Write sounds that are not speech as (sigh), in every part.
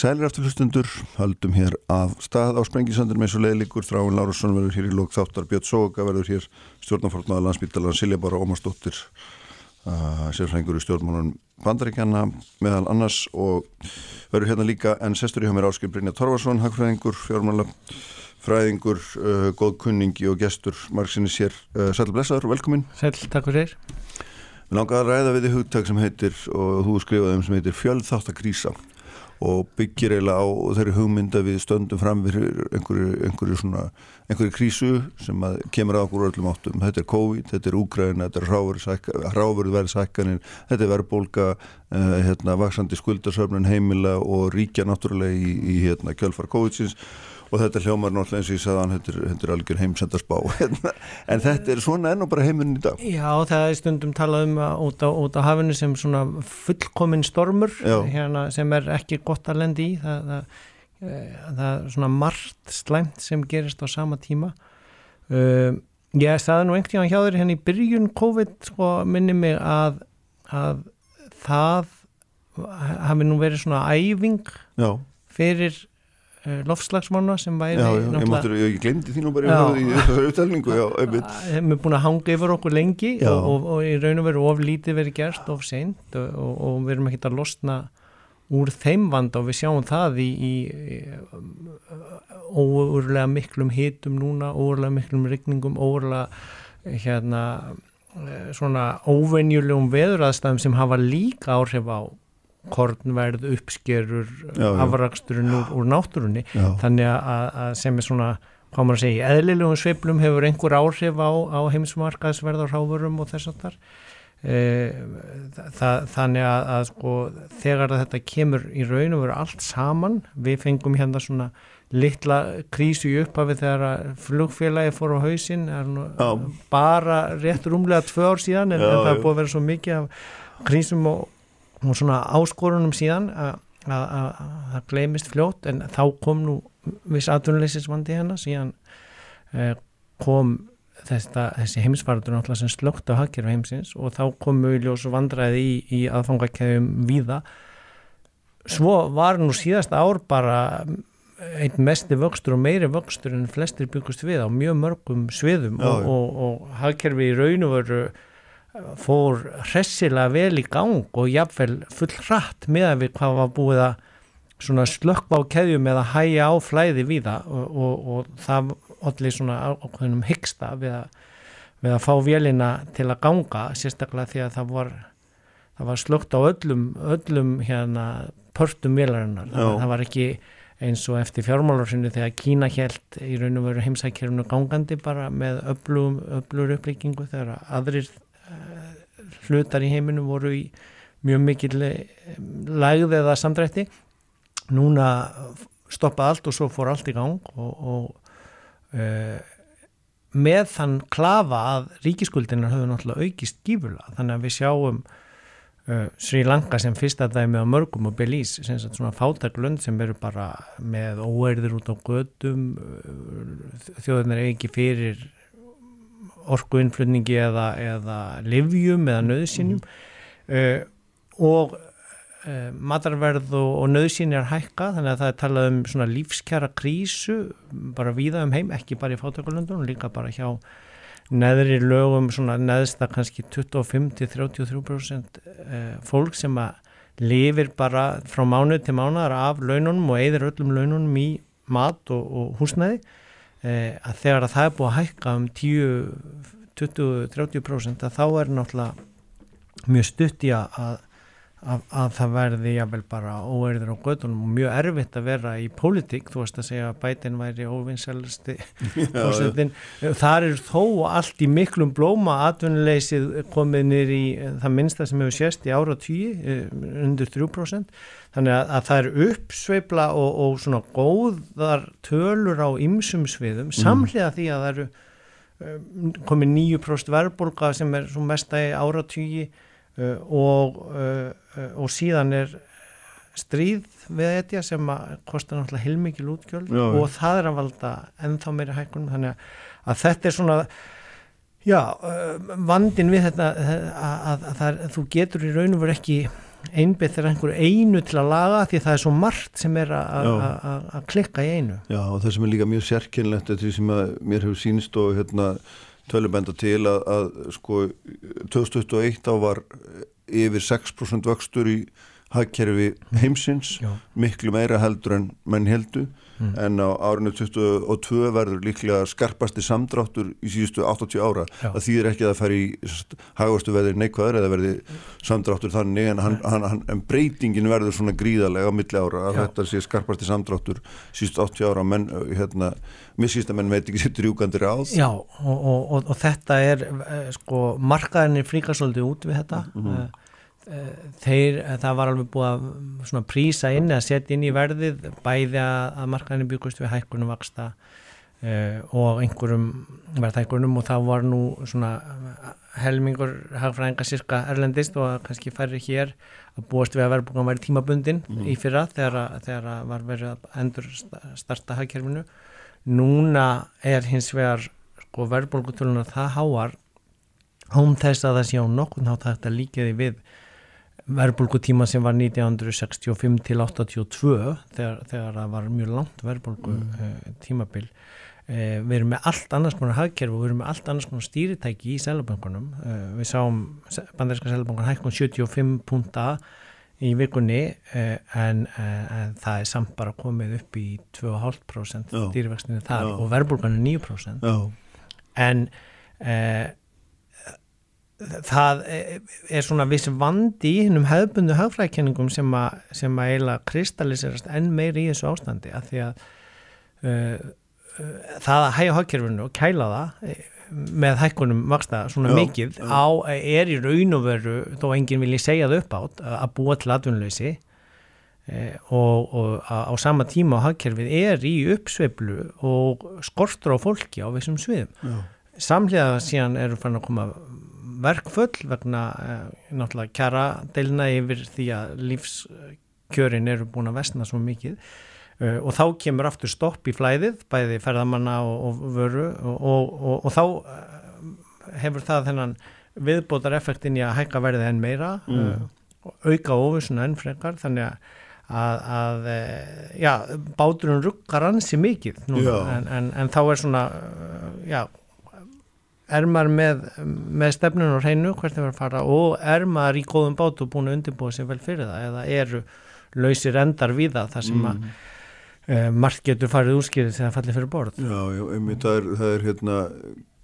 Sælir aftur hlustundur, haldum hér af stað á Sprengisandur með svo leiðlikur Þráin Lárusson verður hér í lók þáttar. Björn Sóga verður hér stjórnarfortnaða landsbyttalan Silja Bára Ómarsdóttir uh, sérfrængur í stjórnmálun bandaríkjana meðal annars. Og verður hérna líka en sestur í hjá mér Áskil Brynja Torvarsson hagfræðingur, fjármála fræðingur, uh, góð kunningi og gestur margsinni sér, uh, Sæl Blessaður, velkomin Sæl, takk fyrir. Við langaðum að ræða við því hugtak sem heitir og þú skrifaði um sem heitir fjöldþáttakrísa og byggir eiginlega á þeirri hugmynda við stöndum fram við einhverju, einhverju, svona, einhverju krísu sem kemur að okkur öllum áttum. Þetta er COVID, þetta er Úgræna, þetta er ráverðverðsækkanir, þetta er verðbólka, uh, hérna, vaksandi skuldarsöfnun heimila og ríkja náttúrulega í, í hérna, kjölfar COVID-sins og þetta hljómar náttúrulega eins og ég sagði hann þetta er, algjör heimsendarspá. (laughs) En þetta er svona enn og bara heiminn í dag. Já það er stundum talað um út á, út á hafinu sem svona fullkominn stormur hérna, sem er ekki gott að lendi í. Það, það, eh, það er svona margt slæmt sem gerist á sama tíma. Uh, ég sagði nú einhvern tíma hjá þér hérna í byrjun COVID sko minni mig að, að það hafi nú verið svona æfing Já. fyrir Eh, lofslagsmána sem væri já, já, ég, máttur, ég glemdi því nú bara í þessari upptalningu við (laughs) erum búin að hanga yfir okkur lengi og, og, og í raun og veru of lítið verið gerst of seint og, og við erum ekki að losna úr þeim vand og við sjáum það í, í, í óurlega miklum hitum núna, óurlega miklum regningum, óurlega hérna eh, svona óvenjulegum veðuraðstæðum sem hafa líka áhrif á kornverð, uppskerur afraksturinn úr, úr náttúrunni. Já. þannig að, að sem er svona hvað maður að segja, eðlilegum sveiplum hefur einhver áhrif á, á heimsmarkaðsverð á ráfurum og þess að þar e, það, þannig að, að sko, þegar að þetta kemur í raun og veru allt saman við fengum hérna svona litla krísu í upphafi þegar flugfélagi fór á hausin bara rétt rúmlega tvö ár síðan en, já, en það er búið að vera svo mikið af krísum og og svona áskorunum síðan að það gleimist fljótt en þá kom nú viss atvinnuleysisvandi hérna síðan eh, kom þetta, þessi heimsvarður náttúrulega sem slögt á hakir á heimsins og þá kom mjög vandræði í, í aðfangakæðum víða. Svo var nú síðast ár bara einn mesti vöxtur og meiri vöxtur en flestir byggust við á mjög mörgum sviðum Já, og, og, og hakkerfi í raun og veru fór hressilega vel í gang og jáfnvel full hratt með að við hvað var búið að slökkva á keðjum eða hæja á flæði við það og, og, og það allir svona ákveðnum hyggsta við að, við að fá vélina til að ganga sérstaklega því að það var, það var slökt á öllum, öllum hérna pörtum vélarinnar. Það var ekki eins og eftir fjármálarsynni þegar Kína held í raun og veru heimsækjörunu gangandi bara með öflugur upplýkingu þegar aðrir hlutar í heiminum voru í mjög mikil lægð eða samdrætti. Núna stoppaði allt og svo fór allt í gang og, og uh, með þann klafa að ríkiskuldinar höfðu náttúrulega aukist gífurlega. Þannig að við sjáum uh, Sri Lanka sem fyrsta dæmi á mörgum og Belize sem svona fátaklund sem eru bara með óerðir út á gödum þjóðunar ekki fyrir orkuinnflutningi eða, eða livjum eða nöðsynjum mm. uh, og uh, matarverð og, og nöðsynji er hækka þannig að það er talað um svona lífskjara krísu bara víða um heim, ekki bara í fátökulundunum, líka bara hjá neðri lögum svona neðsta kannski 25-33% fólk sem að lifir bara frá mánuð til mánuðar af laununum og eigður öllum laununum í mat og, og húsnæði að þegar að það er búið að hækka um 10, 20, 30% að þá er náttúrulega mjög stutt í að, að, að það verði jável bara óerður á gödunum og mjög erfitt að vera í pólitík, þú veist að segja að bætin væri óvinnsælsti þar er þó allt í miklum blóma atvinnuleysið komið nýri í það minnsta sem hefur sést í ára 10 eh, undir 3% þannig að, að það er uppsveifla og, og svona góðar tölur á ymsum sviðum. Mm. samlega því að það eru um, komið 9% verðbólka sem er svo mesta í áratýji uh, og, uh, og síðan er stríð við þetta sem kostar náttúrulega heilmikið útgjöld já, og það er að valda ennþá meiri hækkunum. Þannig að, þetta er svona já, uh, vandin við þetta að, að, að þú getur í raun og veru ekki einbytt þegar einhverju einu til að laga því það er svo margt sem er að klikka í einu. Já og það sem er líka mjög sérkynlegt þetta sem mér hefur sínst og hérna tölubenda til að, að sko 2021 á var yfir 6% vöxtur í hagkerfi heimsins Já. miklu meira heldur en menn heldu mm. en á árinu 2022 verður líklega skarpasti samdráttur í síðustu 80 ára Já. það þýðir ekki að það fær í hagastu veðir neikvæður eða verði samdráttur þannig en, hann, hann, hann, en breytingin verður svona gríðarlega á milli ára að Já. þetta sé skarpasti samdráttur síðustu 80 ára menn, hérna, mér síðust að menn veit ekki (laughs) sittur júkandir áð Já og, og, og, og þetta er eh, sko markaðinni fríkasóldi út við þetta mm -hmm þeir, það var alveg búið að prísa inn eða setja inn í verðið bæði að markaðinu byggust við hækkunum vaksta uh, og einhverjum verðhækkunum og það var nú svona helmingur hagfræðinga sirka erlendist og kannski færri hér að búast við að verðbúkan væri tímabundin mm. í fyrra þegar, þegar var verið að endur starta hagkerfinu núna er hins vegar sko, verðbólkutölunar það háar án þess að það sé á nokkurn hátt að þetta líkiði við verðbólkutíma sem var 1965 til 82 þegar, þegar það var mjög langt verðbólku mm. tímabil uh, við erum með allt annars konar hagkerfi og við erum með allt annars konar stýritæki í seljabankunum eh, við sáum bandaríska seljabankun hækkun 75 punta í vikunni en, en það er samt bara komið upp í 2,5% stýrivextinu þar Já. og verðbólkan er 9% Já. en en það er svona viss vandi í hennum hefðbundu hagfræðkenningum sem að, sem að eiginlega kristalliserast enn meiri í þessu ástandi að því að uh, það að hægja hagkerfinu og kæla það með hækkunum vaksta svona já, mikið já. á er í raun og veru þó enginn vilji segja það upp átt að búa til atvinnleysi eh, og, og á sama tíma hagkerfið er í uppsveiflu og skortur á fólki á þessum sviðum já. samlega síðan eru fann að koma verkfull vegna eh, náttúrulega kjara deilina yfir því að lífskjörin eru búin að vestna svo mikið. Uh, og þá kemur aftur stopp í flæðið, bæði ferðamanna og, og vöru og, og, og þá uh, hefur það þennan viðbótar effektin í að hækka verðið enn meira mm. auka ofusuna enn frekar. Þannig að að, að já, báturinn rukkar ansi mikið núna, en, en, en þá er svona já, er maður með, með stefnun og hreinu hvert þeir verður að fara og er maður í góðum bátu búin að undirbúa sér vel fyrir það eða eru lausir endar við það þar sem að mm. e, margt getur farið úrskýrið þegar það fallir fyrir borð Já, já, einmitt það er, það er hérna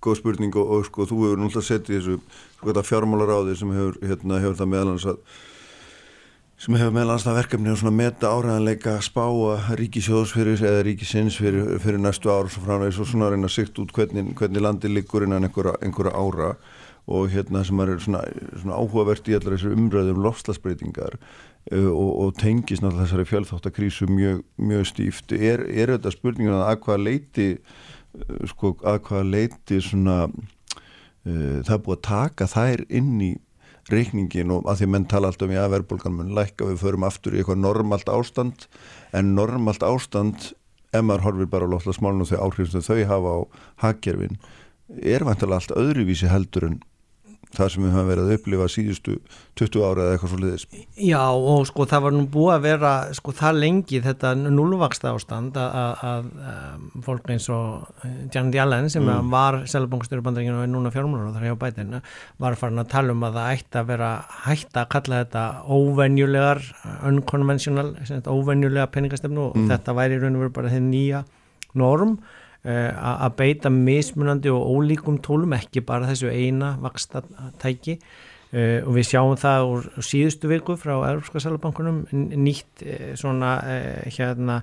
góð spurning og, og sko þú hefur náttúrulega sett í þessu sko, fjármálar á því sem hefur, hérna, hefur það meðalans að sem hefur meðlans það verkefni að meta áræðanleika spáa ríkisjóðs fyrir eða ríkisins fyrir, fyrir næstu ára og frá næst og svona reyna að sikt út hvernig, hvernig landi liggur innan einhverja, einhverja ára og hérna sem er svona, svona áhugavert í allar þessari umræðum lofslagsbreytingar uh, og, og tengis náttúrulega þessari fjölþáttakrísu mjög, mjög stíft. Er, er þetta spurningin að hvaða leiti uh, sko að hvaða leiti svona uh, það búið að taka þær inn í reikningin og að því menn tala alltaf um já verðbólgan mun lækka við förum aftur í eitthvað normalt ástand. En normalt ástand ef maður horfir bara á lofslagsmálunum þau áhrifum sem þau hafa á hagkerfin er vantilega allt öðruvísi heldur en það sem við höfum verið að upplifa síðustu 20 ára eða eitthvað svo leiðis Já og sko það var nú búið að vera sko það lengi þetta núlvaksta ástand að, að fólk eins og Janet Yellen sem mm. var seljabankstjórubandaringinu og er núna fjármúlar og það er hjá bætinu var farin að tala um að það ætti að vera hætti að kalla þetta óvenjulegar unconventional, óvenjulega peningastefnu og mm. þetta væri raun og veru bara þinn nýja norm Eh, að beita mismunandi og ólíkum tólum, ekki bara þessu eina vakstatæki uh, og við sjáum það úr síðustu viku frá Európska Sælabankunum nýtt uh, svona hérna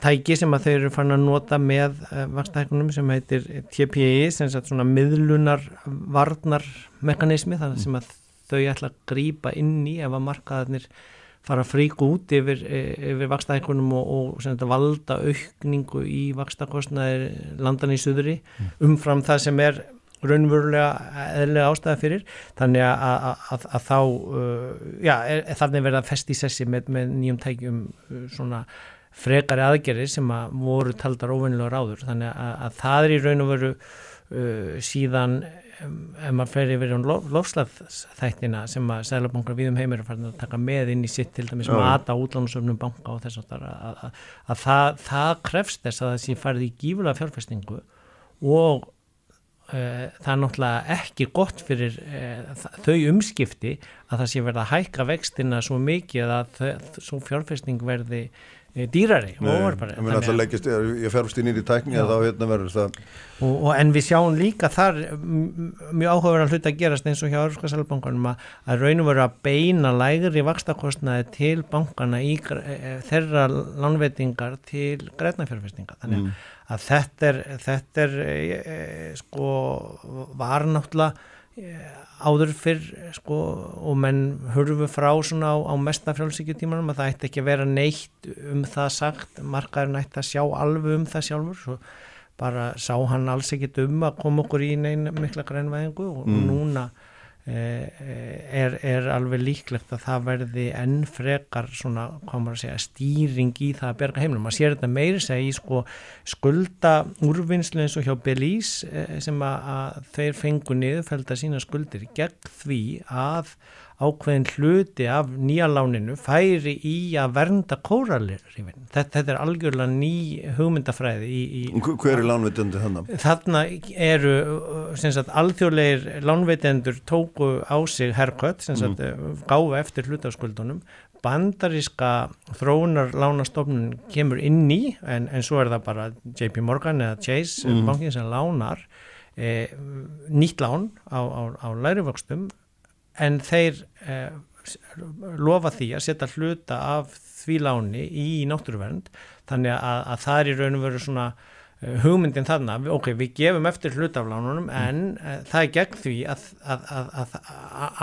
tæki sem að þau eru fann að nota með vakstækunum sem heitir TPI sem er svona miðlunar varnarmekanismi þannig sem að þau ætla að grýpa inn í ef að markaðarnir fara frík út yfir, yfir vakstahækkunum og, og sem, valda aukningu í vakstakostnaðir landan í suðri mm. umfram það sem er raunverulega eðlega ástæða fyrir þannig að, að, að, að þá uh, já, er, þarna verið að festi í sessi með, með nýjum tækjum uh, svona frekari aðgerir sem að voru taldar óvennilega ráður þannig að það er í raun og veru uh, síðan ef maður fer yfir um lofslaðþættina sem að sælabankar við um heimir er farin að taka með inn í sitt til dæmis mata útlánusöfnum banka og þess að, að, að, að það, það krefst þess að það sé farið í gífulega fjárfestingu og uh, það er náttúrulega ekki gott fyrir uh, þau umskipti að það sé verið að hækka vextina svo mikið að það, svo fjárfesting verði dýrari Nei, ég, leggist, ég ferst inn í tækni að þá hérna verður það og, og en við sjáum líka þar mjög áhugaverðan hlut að gerast eins og hjá Örfskasalbankanum að, að raun og veru að beina lægri vakstakostnaði til bankana í e, þeirra lánveitingar til grænafjárfestinga þannig mm. að þetta er, þetta er e, e, sko var náttúrulega áður fyrr sko, og menn hurfu frá svona á, á mesta frjálsíkjutímanum að það ætti ekki að vera neitt um það sagt, markaðurinn ætti að sjá alveg um það sjálfur svo bara sá hann alls ekkit um að koma okkur í neina mikla grænvæðingu og mm. núna er, er alveg líklegt að það verði enn frekar svona, hvað maður að segja, stýring í það að berga heimlum. Maður sér þetta meiri segi sko skulda úrvinnslu eins og hjá Belize eh, sem að, þeir fengu niðurfælda sína skuldir gegn því að ákveðin hluti af nýja láninu færi í að vernda kóralirifin. Þetta, þetta er algjörlega ný hugmyndafræði. Í, í, Hver er lánveitendi þannig? Þarna eru sagt, alþjóðleir lánveitendur tóku á sig herrkött, mm. gáðu eftir hlutaskuldunum bandaríska þróunar lánastofnun kemur inn í en, en svo er það bara JP Morgan eða Chase mm. bankin sem lánar e, nýtt lán á, á, á lærivöxtum en þeir eh, lofa því að setja hluta af því láni í náttúruvernd þannig að, að það er í raun og veru svona uh, hugmyndin þarna, ok, við gefum eftir hluta af lánunum mm. en uh, það er gegn því að, að, að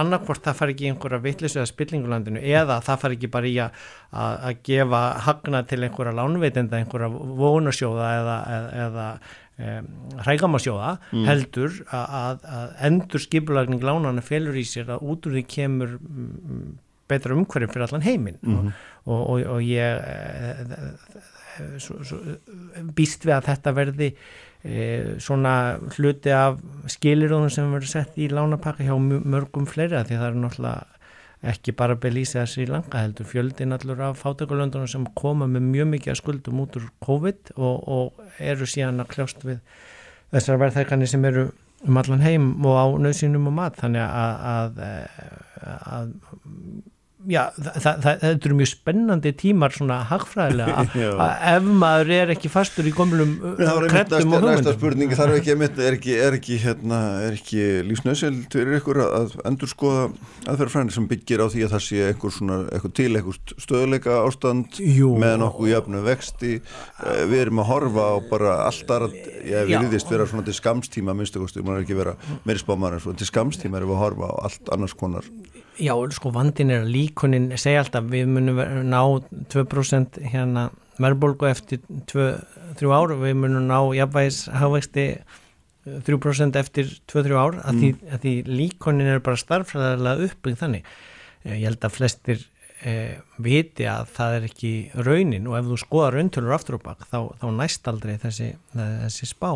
annarkvort það fari ekki í einhverja vittlisu eða spillingulandinu eða það fari ekki bara í að gefa hagna til einhverja lánveitenda, einhverja vonasjóða eða, eða Um, hrægamasjóða mm. heldur að, að endur skipulagning lánana felur í sér að út úr því kemur mm, betra umhverjum fyrir allan heiminn mm og, og, og ég e, e, svo, svo, býst við að þetta verði e, svona hluti af skilirðunum sem verður sett í lánapakka hjá mörgum fleiri því það er náttúrulega ekki bara Belísi að Sri Lanka heldur fjöldin allur af fátökulöndunum sem koma með mjög mikið skuldum út úr COVID og, og eru síðan að kljást við þessar verðþækani sem eru um allan heim og á nöðsynum og mat. Þannig að, að, að já, það, það, það eru mjög spennandi tímar svona hagfræðilega. (laughs) Ef maður er ekki fastur í komlum kreppum og hugmyndum. spurningi þarf ekki er ekki, er ekki, hérna, ekki lífsnöðseld fyrir ykkur að endur skoða aðferðfræðin sem byggir á því að það sé eitthvað, til eitthvað stöðleika ástand Jú. með nokkuð jöfnu vexti. Eh, við erum að horfa á bara alltaf ég viðist vera svona til skamstíma minnstu kosti, maður er ekki vera meiri svona. Til skamstíma erum við að horfa á allt annars konar Já, sko vandin er að líkunin segja alltaf við munum ná 2% hérna verðbólgu eftir 2-3 ár og við munum ná jafnvægis hafvexti 3% eftir 2-3 ár að, mm. því, að því líkunin er bara starfræðilega uppbyggð þannig. Eh, ég held að flestir eh, viti að það er ekki raunin og ef þú skoðar rauntölur aftur og bakk þá, þá næst aldrei þessi, þessi spá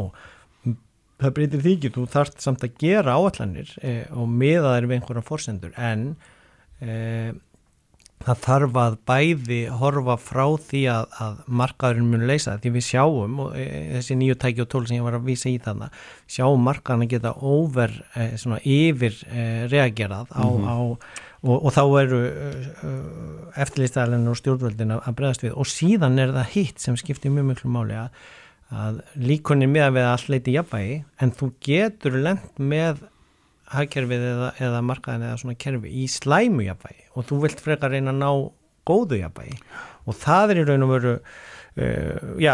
það breytir því ekki, þú þarft samt að gera áallanir eh, og miða þær við einhverja fórsendur en eh, það þarf að bæði horfa frá því að, að markaðurinn mun leysa því við sjáum og e, þessi nýju tæki og tól sem ég var að vísa í þannig sjáum markaðan að geta over e, svona yfir e, reagerað á, mm -hmm. á og, og þá eru eftirlýstæðalinn og stjórnvöldin að bregðast við og síðan er það hitt sem skiptir mjög miklu máli að að líkunni með að við allt leiti jafnvægi en þú getur lend með hagkerfið eða, eða markaðin eða svona kerfi í slæmu jafnvægi og þú vilt frekar reyna að ná góðu jafnvægi. Og það er í raun og veru uh, já,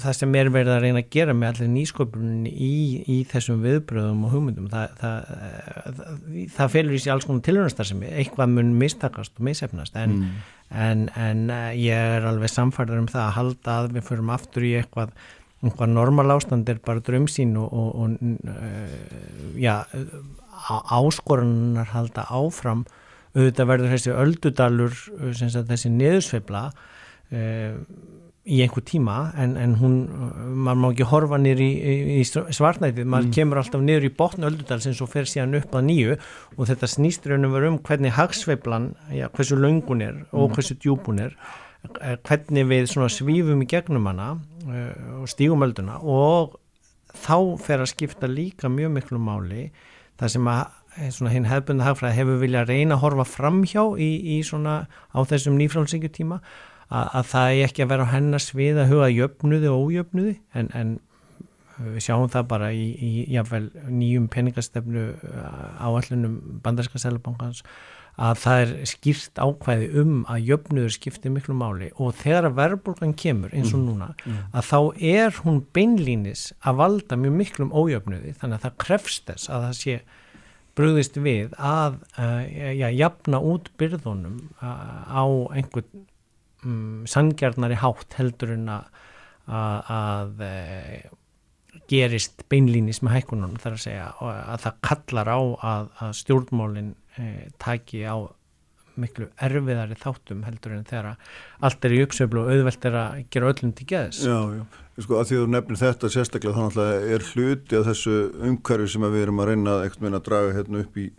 það sem er verið að reyna að gera með allir nýsköpunni í, í þessum viðbröðum og hugmyndum það, það, það, það felur í sig alls konar tilhörnastar sem eitthvað mun mistakast og misefnast en mm. en, en eh, ég er alveg samfærður um það að halda að við förum aftur í eitthvað, eitthvað normal ástand er bara drömsín og, og, og já, áskorunar halda áfram. Auðvitað verður þessi öldudalur þessi niðursveifla uh, í einhver tíma en, en hún, maður má ekki horfa niður í, í, svartnætið, maður mm. kemur alltaf niður í botnu öldudalsins og fer síðan upp að nýju og þetta snýst raunum verið um hvernig hagsveiflan, já, hversu laungun er og mm. hversu djúbun er eh, hvernig við svífum í gegnum hana og stígum ölduna og þá fer að skipta líka mjög miklu máli það sem að eh, hinn hefðbundið hagfræði hefur viljað reyna að horfa framhjá í, í svona á þessum nýfrálsingjutíma að, að það er ekki að vera á hennast við að huga jöfnuði og ójöfnuði en, en við sjáum það bara í, í jáfnveil nýjum peningastefnu áallunum bandarska selabankans að það er skýrt ákvæði um að jöfnuður skiptir miklu máli og þegar að verðbólgan kemur eins og mm. núna mm. að þá er hún beinlínis að valda mjög miklum ójöfnuði þannig að það krefst þess að það sé brúðist við að uh, ja, jafna út byrðunum uh, á einhvern um, sangjarnari hátt heldur en að, að, að e, gerist beinlýnis með hækkunum þar að segja að það kallar á að, að stjórnmálinn e, taki á miklu erfiðari þáttum heldur en þegar allt er í uppsöflu og auðvelt er að gera öllum til geðis. Já, já, sko að því þú nefnir þetta sérstaklega þannig að er hluti af þessu umhverfi sem við erum að reyna að draga hérna upp í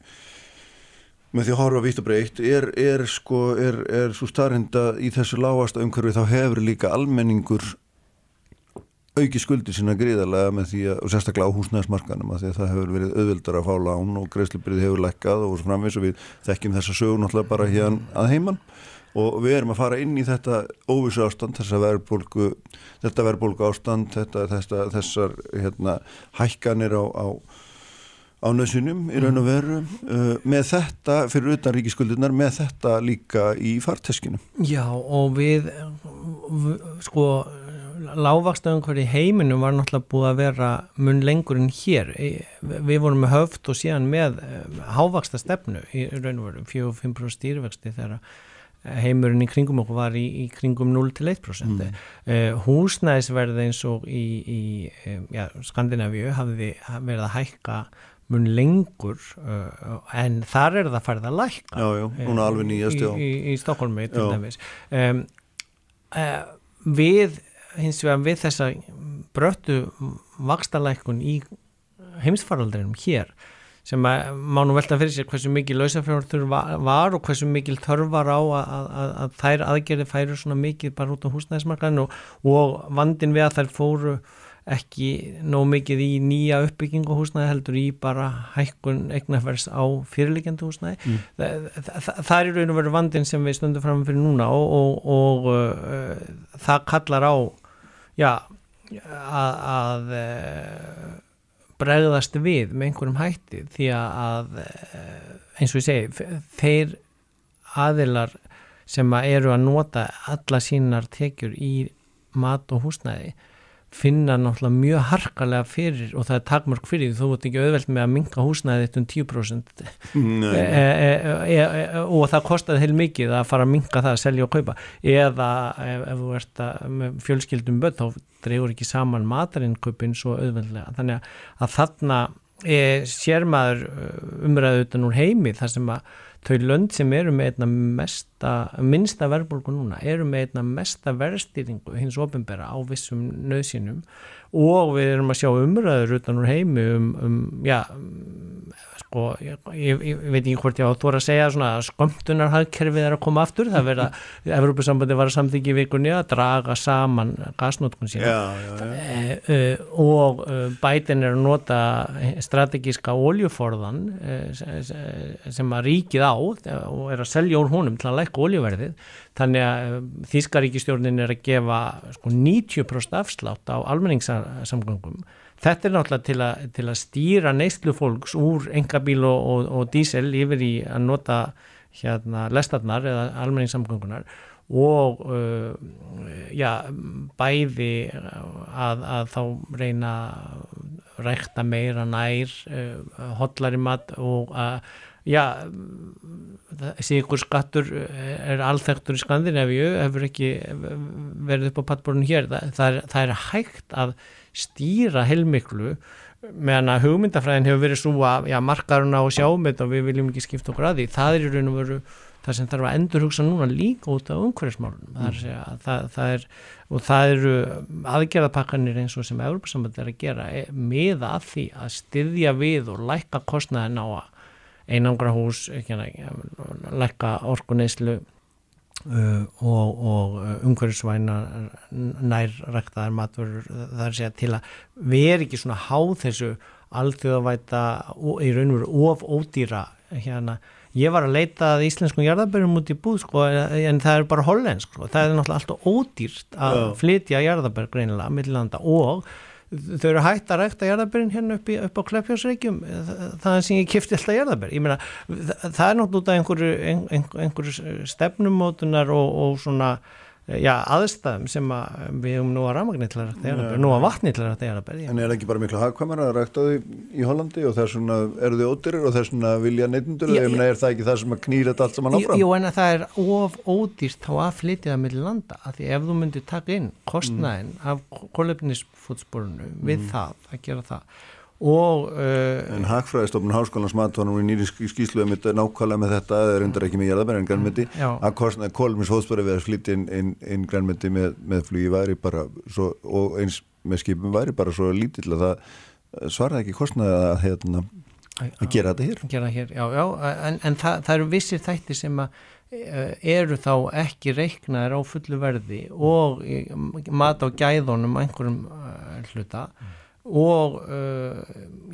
með því að horfa vitt og breytt er, er sko, er, er svo starrenda í þessu lágasta umhverfi þá hefur líka almenningur auki skuldi sína gríðarlega með því að, og sérstaklega á húsnæðismarkanum að því að það hefur verið auðvildar að fá lán og greiðslibrið hefur lekkað og framvis og við þekkjum þessa sögur náttúrulega bara hérna að heiman. Og við erum að fara inn í þetta óvissu ástand, þessa verðbólgu þetta verðbólgu ástand, þetta, þessa, þessar hérna, hækkanir á, á á nöðsunum í raun og veru uh, með þetta fyrir utan ríkiskuldunar með þetta líka í farteskinu Já og við, sko lágvakstöðum hverju heiminum var náttúrulega búið að vera mun lengur en hér. Við vorum með höft og síðan með uh, hávaksta stefnu í raun og veru 4-5% stýrivexti þegar heimurinn í kringum okkur var í, í kringum 0-1% mm. uh, húsnæðisverði eins og í, í ja, Skandinavíu hafði verið að hækka mun lengur uh, en þar er það færð að lækka. Já, já, núna alveg nýjast í, í, í Stokkólmi til dæmis. Um, uh, við hins vegar við þessa bröttu vakstalækun í heimsfaraldrinum hér sem að má nú velta fyrir sér hversu mikið lausafjörður var og hversu mikið þörfar á að, að, að þær aðgerði færu svona mikið bara út á húsnæðismarkaðinu og, og vandin við að þær fóru ekki nóg mikið í nýja uppbyggingu húsnæði heldur í bara hækkun eignafærs á fyrirlikjandi húsnæði mm. það, það, það er í raun og veru vandin sem við stöndum fram fyrir núna og, og, og uh, það kallar á já að, að uh, bregðast við með einhverjum hætti því að uh, eins og ég segi þeir aðilar sem að eru að nota alla sínar tekjur í mat og húsnæði finna náttúrulega mjög harkalega fyrir og það er takmörk fyrir því þú ert ekki auðvelt með að minga húsnæðið eitt um 10% e, e, e, og það kostaði heil mikið að fara að minga það að selja og kaupa. Eða ef, ef þú ert með fjölskyldum börn þá dreygur ekki saman matarinköpin svo auðveldlega. Þannig að þarna sér maður umræðu utan úr heimi þar sem að þau lönd sem eru með einna mesta, minnsta verðbólgu núna eru með einna mesta verðstýringu hins ofinbera á vissum nöðsynum og við erum að sjá umræður utan úr heimi um, um já, sko, ég, ég, ég veit ekki hvort ég á þú að segja svona að skömmtunarhagkerfið er að koma aftur, það verða Evrópussambandi var að samþykja í vikunni að draga saman gasnótkun sína já, já. E, og e, bætin er að nota strategíska oljuforðan sem að ríkið á og er að selja úr honum til að lækka oljuverðið þannig að eh, Þískaríkistjórnin er að gefa sko, 90% afslátt á almenningssamgöngum. Þetta er náttúrulega til að, til að stýra neyslu fólks úr engabíl og, og, og dísel yfir í að nota hérna lestarnar eða almenningssamgöngunar og uh, já, bæði að, að þá reyna rækta meira nær uh, hotlari mat og að já síkur skattur er alþektur í Skandinavíu hefur ekki verið upp á pattbórun hér. Það, það, er, það er hægt að stýra heilmiklu meðan að hugmyndafræðin hefur verið svo að markaruna og sjáum þetta og við viljum ekki skipta okkur að því. Það er í raun og veru það sem þarf að endur hugsa núna líka út af umhverfismálunum. Mm. það, það, það er og það eru aðgerðapakkanir eins og sem Európa-samband er að gera er, með að því að styðja við og lækka kostnaðin á einangra hús lækka orkuneyslu Uh, og, og uh, umhverfisvæna nærræktaðar matur það er að til að veri ekki svona háð þessu alþjóðavæta í raun og veru of ódýra hérna, ég var að leita að íslenskum jarðabærum út í búð sko en það er bara hollensk sko, það er náttúrulega alltaf ódýrt að flytja jarðabær greinilega millanda og þau eru hægt að rækta jarðabærin hérna upp, í, upp á Kleppjársreikjum það sem ég kifti alltaf jarðabær ég meina það er náttúrulega einhverju, einhverju, einhverju stefnumótunar og, og svona já, aðstæðum sem að við höfum nú að ramagnir til að rækta jarðabær, nú að vatni til að rækta jarðabær En er ekki bara miklu hagkvæmar að rækta þau í Hollandi og þess vegna eru þau ódyrir og þess vegna vilja neytundur eða er það ekki það sem að knýra þetta allt saman áfram? Jú, en það er of ódýrt þá að flytja það með landa, af því ef þú myndir taka inn kostnæðin mm. af kolefnisfótsporunu við mm. það, að gera það og uh, en Hagfræðistofnun var nú í nýri skýslu um þetta nákvæmlega með þetta, það er undir ekki með jæðabæri en grænmyndi, að kolumins hóðspöru verið að flytja inn, inn, inn grænmyndi með, með flugi væri bara svo, og eins með skipum væri bara svo lítill að það svaraði ekki kostnaði að, hérna, að gera þetta hér. gera hér, já, já, en, en það, það eru vissir þætti sem að uh, eru þá ekki reiknaðir á fullu verði og mat á gæðunum einhverjum hluta. Mm og uh,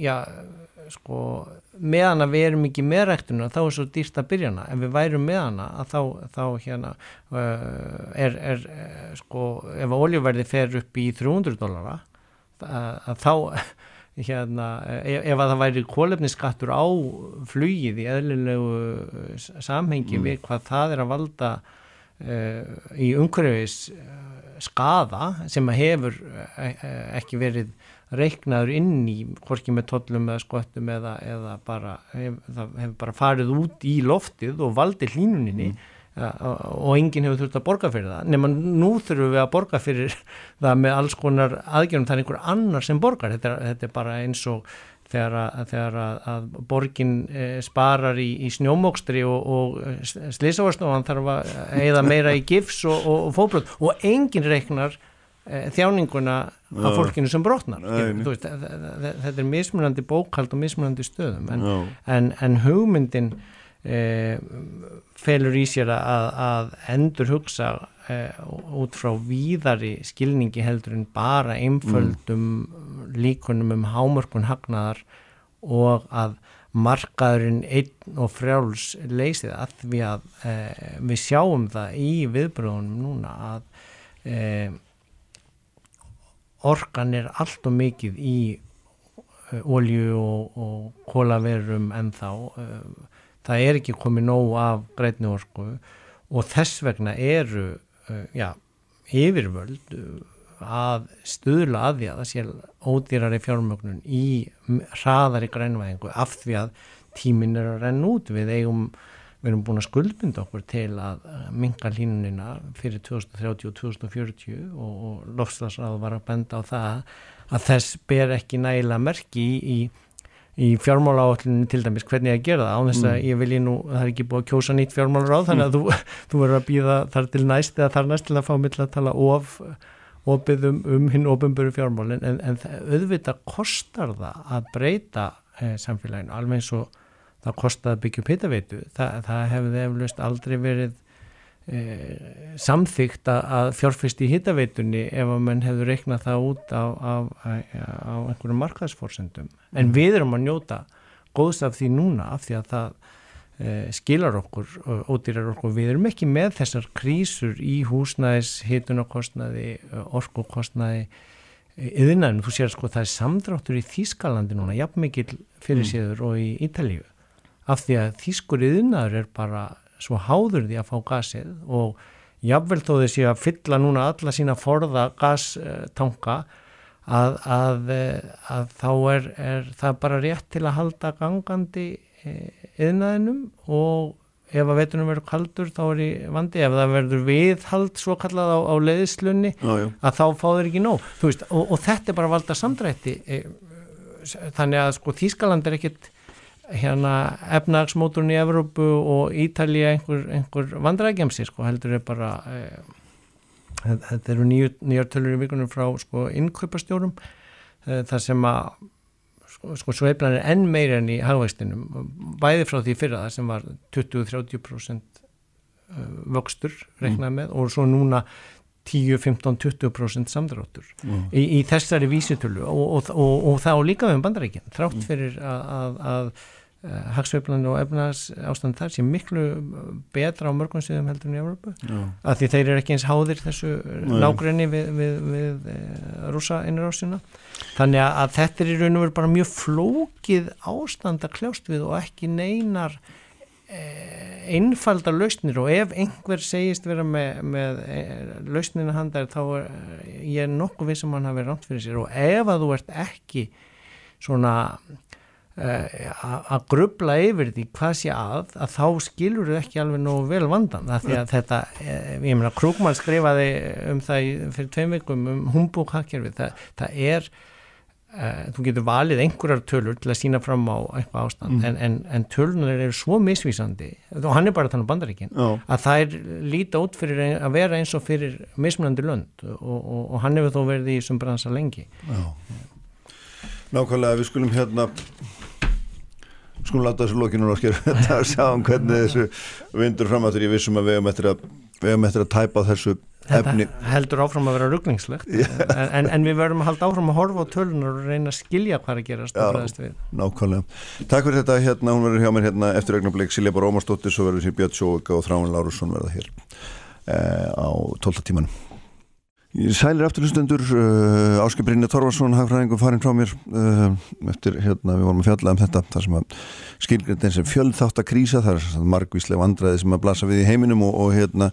já, sko meðan að við erum ekki með ræktuna þá er svo dýrst að byrja hana, ef við værum með hana þá, þá hérna uh, er, er sko ef oljuverði fer upp í 300 dólara þá (laughs) hérna, ef, ef að það væri kólefniskattur á flugið í eðlilegu samhengi mm. við hvað það er að valda uh, í umhverfis skada sem að hefur ekki verið reiknaður inn í hvorki með tollum eða skottum eða, eða bara hef, það hefur bara farið út í loftið og valdi hlínuninni mm. og, og enginn hefur þurft að borga fyrir það. Nema nú þurfum við að borga fyrir (laughs) það með alls konar aðgjörnum það er einhver annar sem borgar. Þetta, þetta er bara eins og þegar að, þegar að, að borgin e, sparar í, í snjómókstri og, og slísavastofan þarf að eða meira í gifs og, og, og fóbrot og enginn reiknar þjáninguna af fólkinu sem brotnar veist, þetta er mismunandi bókald og mismunandi stöðum en, en, en hugmyndin e, felur í sér að, að endur hugsa e, út frá víðari skilningi heldur en bara einföldum mm. líkunum um hámörkun hagnaðar og að markaðurinn einn og frjáls leysið að við, að, e, við sjáum það í viðbröðunum núna að orkan er allt og mikið í eh, og, og kólaverum en þá eh, það er ekki komið nóg af greitni orku og þess vegna eru eh, já, yfirvöld að stuðla að því að það sé ódýrari fjármögnun í hraðari grænvæðingu af því að tímin er að renna út. Við eigum við erum búin að skuldbynda okkur til að minga línunina fyrir 2030 og 2040 og, og lofslagsráð var að benda á það að þess ber ekki nægilega merki í, í, fjármála áallinu til dæmis hvernig að gera það á þess að mm. ég vilji nú, það er ekki búið að kjósa nýtt fjármálaráð þannig að mm. þú, (laughs) þú verður að býða þar til næst eða þar næst til að fá mill að tala of opið um, um hinn ofinböru fjármálin en, en auðvitað kostar það að breyta eh, samfélaginu alveg eins og það kostiði að byggja upp hittaveitu það, hefði eflust aldrei verið e, samþygt að fjárfyrst í hittaveitunni ef að mann hefði reiknað það út á, á, á einhverju markaðsforsendum. En mm. við erum að njóta góðs af því núna af því að það e, skilar okkur og ódýrar okkur. Við erum ekki með þessar krísur í húsnæðis, hittunarkostnaði orkokostnaði yðinæðin, þú sér sko það er samdráttur í Þýskalandi núna, jafn mikil fyrir mm. síður og í Ítalíu af því að þýskur yðnaður er bara svo háður því að fá gasið og jáfnvel þó þessi að fylla núna alla sína forða gastanka að, að, að þá er, er það bara rétt til að halda gangandi yðnaðinum og ef að veitunum verður kaldur þá er í vandi, ef það verður viðhald svo kallað á, á leiðslunni að þá fá þeir ekki nóg. Veist, og, og þetta er bara valda samdrætti e, þannig að sko Þýskaland er ekkit hérna efnagsmóturinn í Evrópu og Ítalija einhver, einhver vandrækjamsi sko heldur er bara eh, þetta eru nýjar, nýjar tölur í vikunum frá sko innkaupastjórum eh, þar sem að sko, sko sveiflan er enn meira enn í hagvægstinum bæði frá því fyrra það sem var 20-30% vöxtur reiknað með og svo núna 10, 15, 20% samdráttur mm. í, í þessari vísitölu og, og, og, og þá líka við um bandarækinn þrátt mm. fyrir að, að, að uh, hagsveiflan og efnas ástand þar sé miklu betra á mörgum síðan heldur en í Európa að því þeir eru ekki eins háðir þessu nágrinni við, við, við, við uh, rúsa innrásina þannig að þetta er í raun og veru bara mjög flókið ástand að kljást við og ekki neinar Eh, einfaldar lausnir og ef einhver segist vera með, með eh, lausnina handar þá er ég nokkuð við sem um hann hafi ránt fyrir sér. Og ef að þú ert ekki svona að grubla yfir því hvað sé að að þá skilur þú ekki alveg nógu vel vandan það því að þetta, ég meina Krúkmann skrifaði um það fyrir tveim vikum um humbúkhakkerfi, það, það er Uh, þú getur valið einhverjar tölur til að sína fram á eitthvað ástand mm. en, en, en tölunar eru svo misvísandi og hann er bara að um bandaríkin oh. að það er lítið út fyrir að vera eins og fyrir mismunandi lönd og, og, og hann hefur þó verið í þessum bransa lengi oh. Nákvæmlega við skulum hérna skulum láta þessu skilja (laughs) þetta að sjá um hvernig þessu vindur framáttur ég vissum að við hefum eftir að, eftir að tæpa þessu Efni. Þetta heldur áfram að vera ruggningslegt en, en, en við verðum að halda áfram að horfa á tölunar og reyna að skilja hvað er að gerast Já, nákvæmlega. Takk fyrir þetta hérna, hún verður hjá mér hérna eftir augnablik Silja Bár Ómarsdóttir, svo verður sér Björn Sjóvika og Þráin Lárusson verða hér eh, á 12 tímanum Sælir afturlustendur uh, Áskei Brynja Torvarsson hagfræðingum farin frá mér uh, eftir hérna við vorum að fjalla um þetta þar sem að skilgrindin sem fjöldþátt að krísa þar er margvíslega vandraði sem að blasa við í heiminum og, og hérna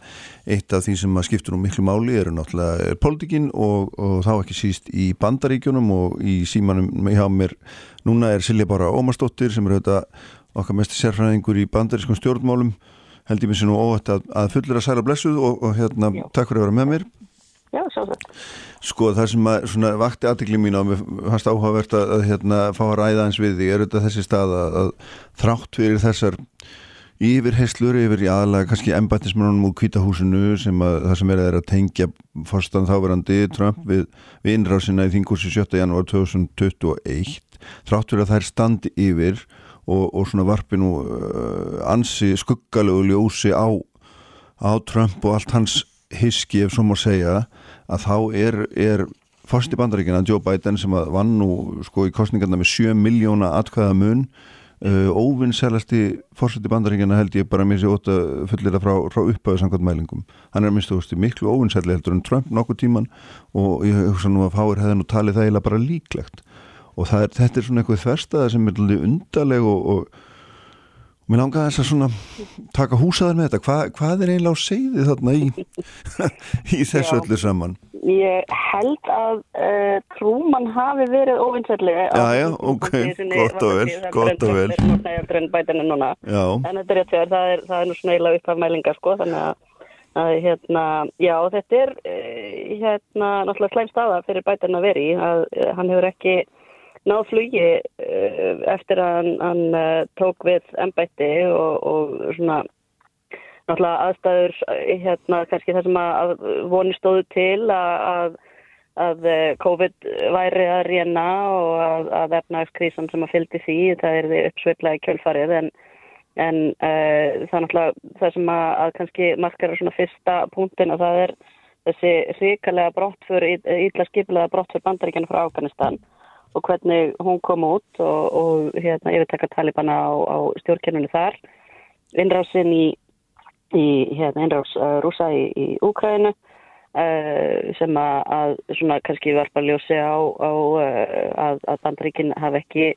eitt af því sem að skiptur um miklu máli eru náttúrulega er politikinn og, og þá ekki síst í bandaríkjunum og í símanum hjá mér núna er Silja Bára Ómarsdóttir sem er auðvitað okkar mest sérfræðingur í bandarískum stjórnmálum. Held ég mér sér nú óvægt að, að fullera særa blessuð og, og hérna takk fyrir að vera með mér Já, sjálfsagt. Sko það sem að, svona, vakti aðtikli mín á mig, fannst áhugavert að, að hérna, fá að ræða eins við því, er þetta þessi stað að, að þrátt fyrir þessar yfirheyslur yfir í aðalega kannski embættismennunum úr kvítahúsinu sem að það sem verið er að tengja fórstan þáverandi Trump við, við innrásina í þingursi 7. janúar 2021 þrátt fyrir að það er standi yfir og, og svona varpinu uh, ansi skuggalegu ljósi á, á Trump og allt hans hiski ef svo má segja að þá er, er fórst í bandaríkina Joe Biden sem vann nú sko í kostningarna með 7 miljóna atkvæða mun uh, óvinnsælasti fórst í bandaríkina held ég bara mér sé óta fullir að frá, frá upphæðu samkvæmt mælingum. Hann er minnst þú veist miklu óvinnsæli heldur en Trump nokkuð tíman og ég hugsa nú að fáir hefði nú talið það eiginlega bara líklegt. Og er, þetta er svona eitthvað þverstaða sem er undarleg og, og Mér langar þess að svona taka húsaðar með þetta. Hva, hvað er eiginlega á segði þarna í, (laughs) í þessu Já. öllu saman? Ég held að uh, trúmann hafi verið óvinnsverðlega. Já, já, ok, gott og vel, gott og vel. Það er drönn bætinu núna. Já. En þetta er rétt þegar, það er, það er nú svona eiginlega upp af mælingar, sko, þannig að, að hérna, já, þetta er, uh, hérna, náttúrulega slæm staða fyrir bætinu að veri, að uh, hann hefur ekki náð flugi eh, eftir að hann, hann eh, tók við ennbætti og, og svona náttúrulega aðstæður eh, hérna kannski það sem að voni stóðu til að, að COVID væri að reyna og að, að efnagskrísan sem að fylgdi því það er því uppsveitlega kjölfarið en, en uh, það náttúrulega það sem að, að kannski markar svona fyrsta punktin að það er þessi ríkalega brottfur, ítla skipilega brottfur bandaríkjana frá Afganistan og hvernig hún kom út og, og hérna, yfirtekka talibana á, á stjórnkernunni þar. Innrásin í, í hérna, innrás uh, rúsa í, í Úkrænu uh, sem að, að svona kannski varpa ljósi á, á uh, að, að bandríkinn hafa ekki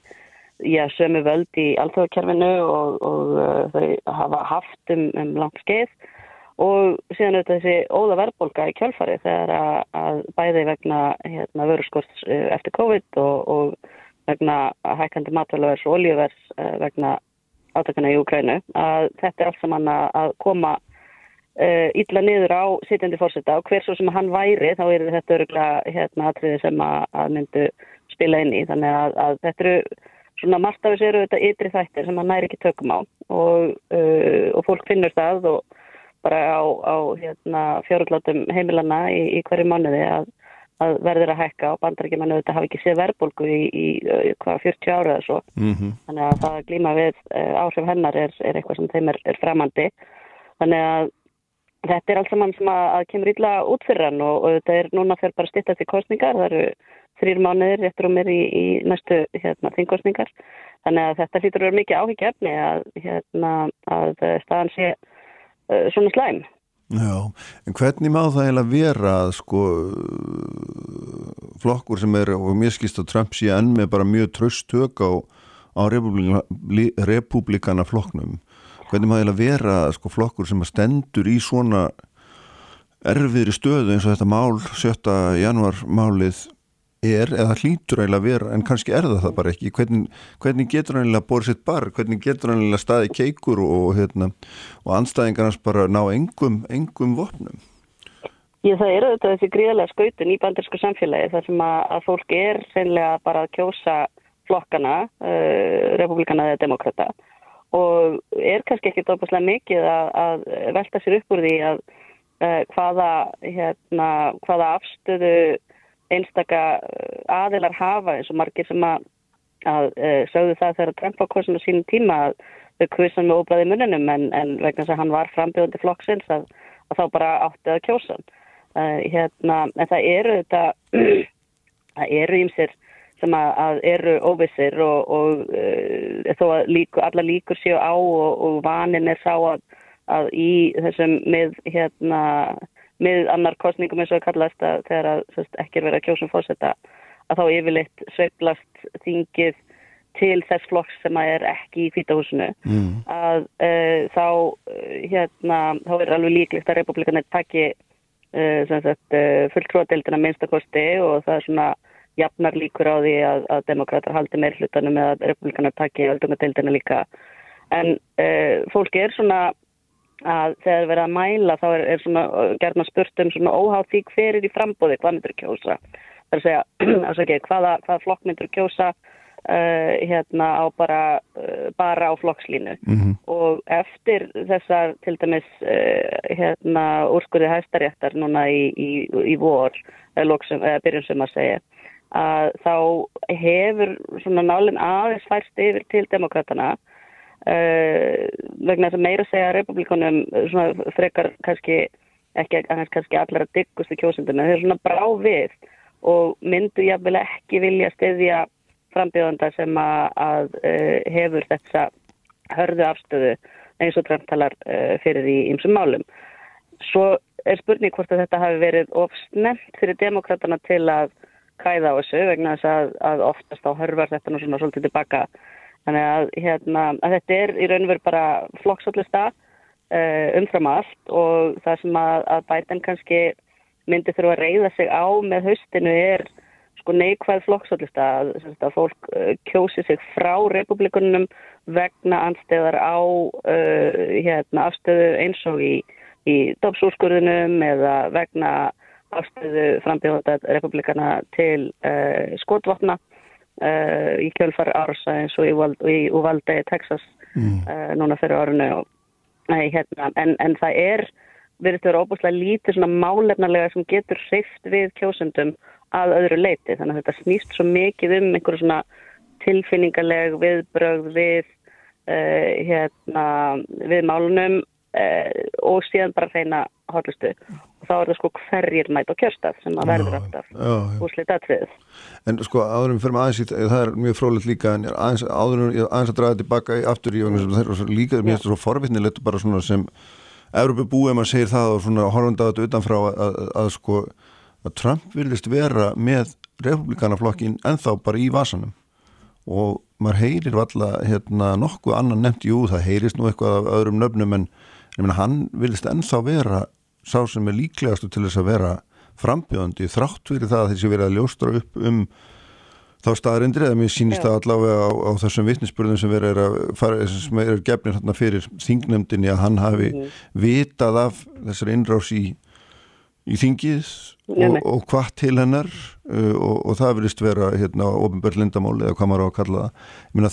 já, sömu völd í alþjóðkerfinu og, og þau hafa haft um, um langt skeið og síðan auðvitað þessi óða verðbólka í kjálfari þegar að, að bæði vegna hérna, vörurskort eh, eftir COVID og, og vegna hækkandi matvæluvers og oljuvers eh, vegna átakana í Ukrænu að þetta er allt saman að koma uh, illa niður á sitjandi fórseta og hver svo sem hann væri þá er þetta öruglega hérna atriði sem að, að myndu spila inn í. Þannig að, að þetta eru svona margt af þessu eru þetta ytri þættir sem maður næri ekki tökum á. Og, uh, og fólk finnur það og bara á, á hérna, fjáruglátum heimilana í, í hverju mánuði að, að verður að hækka og bandarækjumannu þetta hafi ekki séð verðbólgu í, í, í hvað 40 ára eða svo mm -hmm. þannig að það að glíma við uh, áhrif hennar er, er eitthvað sem þeim er, er framandi þannig að þetta er alls saman sem að, að kemur ítla út fyrir hann og, og þetta er núna fyrir bara stittast í kostningar það eru þrýr mánuðir réttur um mér í, í næstu hérna, þingkostningar. Þannig að þetta hlýtur að vera mikið áhyggjafni að, hérna, að staðan sé svona slæm. Já, en hvernig má það eiginlega vera að sko flokkur sem er og mér skýrst að Trump sé enn með bara mjög tröst tök á, á republikana flokknum. Hvernig má það eiginlega vera að sko flokkur sem stendur í svona erfiðri stöðu eins og þetta mál 7. januar málið er eða hlýtur eiginlega að vera en kannski er það það bara ekki. Hvernig, hvernig getur hann eiginlega borðið sitt bar hvernig getur hann eiginlega staðið keikur og, hérna, og anstæðingarnas bara ná engum, engum vopnum? Ég það eru þetta þessi gríðarlega skautun í bandarsku samfélagi þar sem að, að fólk er reynilega bara að kjósa flokkana uh, republikana eða demokrata og er kannski ekki dópaslega mikið að, að velta sér upp úr því að uh, hvaða, hérna, hvaða afstöðu einstaka eh, aðilar hafa eins og margir sem að, að uh, sögðu það þegar Trump var kosin á sínum tíma að þau kvisan með óblæði muninum en, en vegna þess að hann var frambjóðandi flokksins að, að þá bara átti að kjósa uh, hérna, en það eru þetta (clears throat) það eru ímsir sem að, að eru óvissir og, og uh, þó að líku, alla líkur séu á og, og vanin er sá að í þessum með hérna með annar kostningum eins og að kallast að þegar að sest, ekki er verið að kjósum fórsetta að þá yfirleitt sveiblast þingið til þess flokks sem að er ekki í fýtahúsinu mm. að uh, þá uh, hérna þá er alveg líklegt að republikanir takki uh, fulltróðdeildina minnstakosti og það er svona jafnar líkur á því að, að demokrater haldi meir hlutanum eða að republikanar takki öldungadeildina líka en fólki er svona að þegar verið að mæla þá er, er svona gerðna spurt um svona óháð því hver er í frambóði, hvað myndur kjósa. Það er að segja, (clears throat) ekki, hvaða, hvaða flokk myndur kjósa uh, hérna á bara uh, bara á flokkslínu mm -hmm. og eftir þessar til dæmis uh, hérna úrskurði hæstaréttar núna í, í, í vor eða byrjun sem að segja að þá hefur svona nálinn aðeins færst yfir til demokratana Uh, vegna þess að meira segja að republikonum svona frekar kannski ekki kannski allar að diggustu kjósundinu þeir svona brá við og myndu jáfnvel ekki vilja stiðja frambjöðanda sem að, að uh, hefur þessa hörðu afstöðu eins og trefntalar uh, eh, fyrir í ymsum málum. Svo er spurning hvort að þetta hafi verið ofsnemt fyrir demokraterna til að kæða á þessu vegna þess að, að oftast á hörvar þetta nú svona svolítið tilbaka Þannig að, hérna, að þetta er í raun og veru bara flokksállista uh, umfram allt og það sem að, að bætan kannski myndi þurfa að reyða sig á með haustinu er sko neikvæð flokksállista að, að fólk uh, kjósi sig frá republikunum vegna ansteðar á uh, hérna, afstöðu eins og í, í dópsúrskurðunum eða vegna afstöðu frambíðvata republikana til skotvapna uh, í kjölfar ársa eins og í Uvalde, Texas mm. uh, núna fyrir árunni og, nei, hérna, en, en það er verið þau óbúslega lítið svona málefnarlega sem getur hreift við kjósundum að öðru leiti þannig að þetta snýst svo mikið um einhverju svona tilfinningarleg viðbröð við uh, hérna við málunum og síðan bara reyna hotlustu og þá er það sko hverjir mæt á kjörstað sem að verður alltaf úrslita aðtrið En sko áðurum fyrir maður aðeins í það er mjög frólægt líka en aðeins, áðurum aðeins að draga tilbaka aftur í það er líka finnst það svo forvittnilegt bara svona sem Európa búið maður segir það og svona horfandi á þetta utanfrá að, að, að sko að Trump vilist vera með republikanaflokkin enþá bara í vasanum. Og maður heyrir valla hérna nokkuð annan nefnt, jú það heyrist nú eitthvað af öðrum nöfnum en hann vilist ennþá vera sá sem er líklegastu til þess að vera frambjöðandi þrátt fyrir það að þessi verið að ljóstra upp um þá staðarindir eða mér sínist það allavega á, á þessum vittnisspörðum sem verið að fara, sem er gefnir hérna fyrir þingnemdini að hann hafi mm. vitað af þessari innrás í í þingið og, og hvað til hennar uh, og, og það vilist vera hérna ofinbjörn lindamáli eða hvað maður á að kalla það. Myna,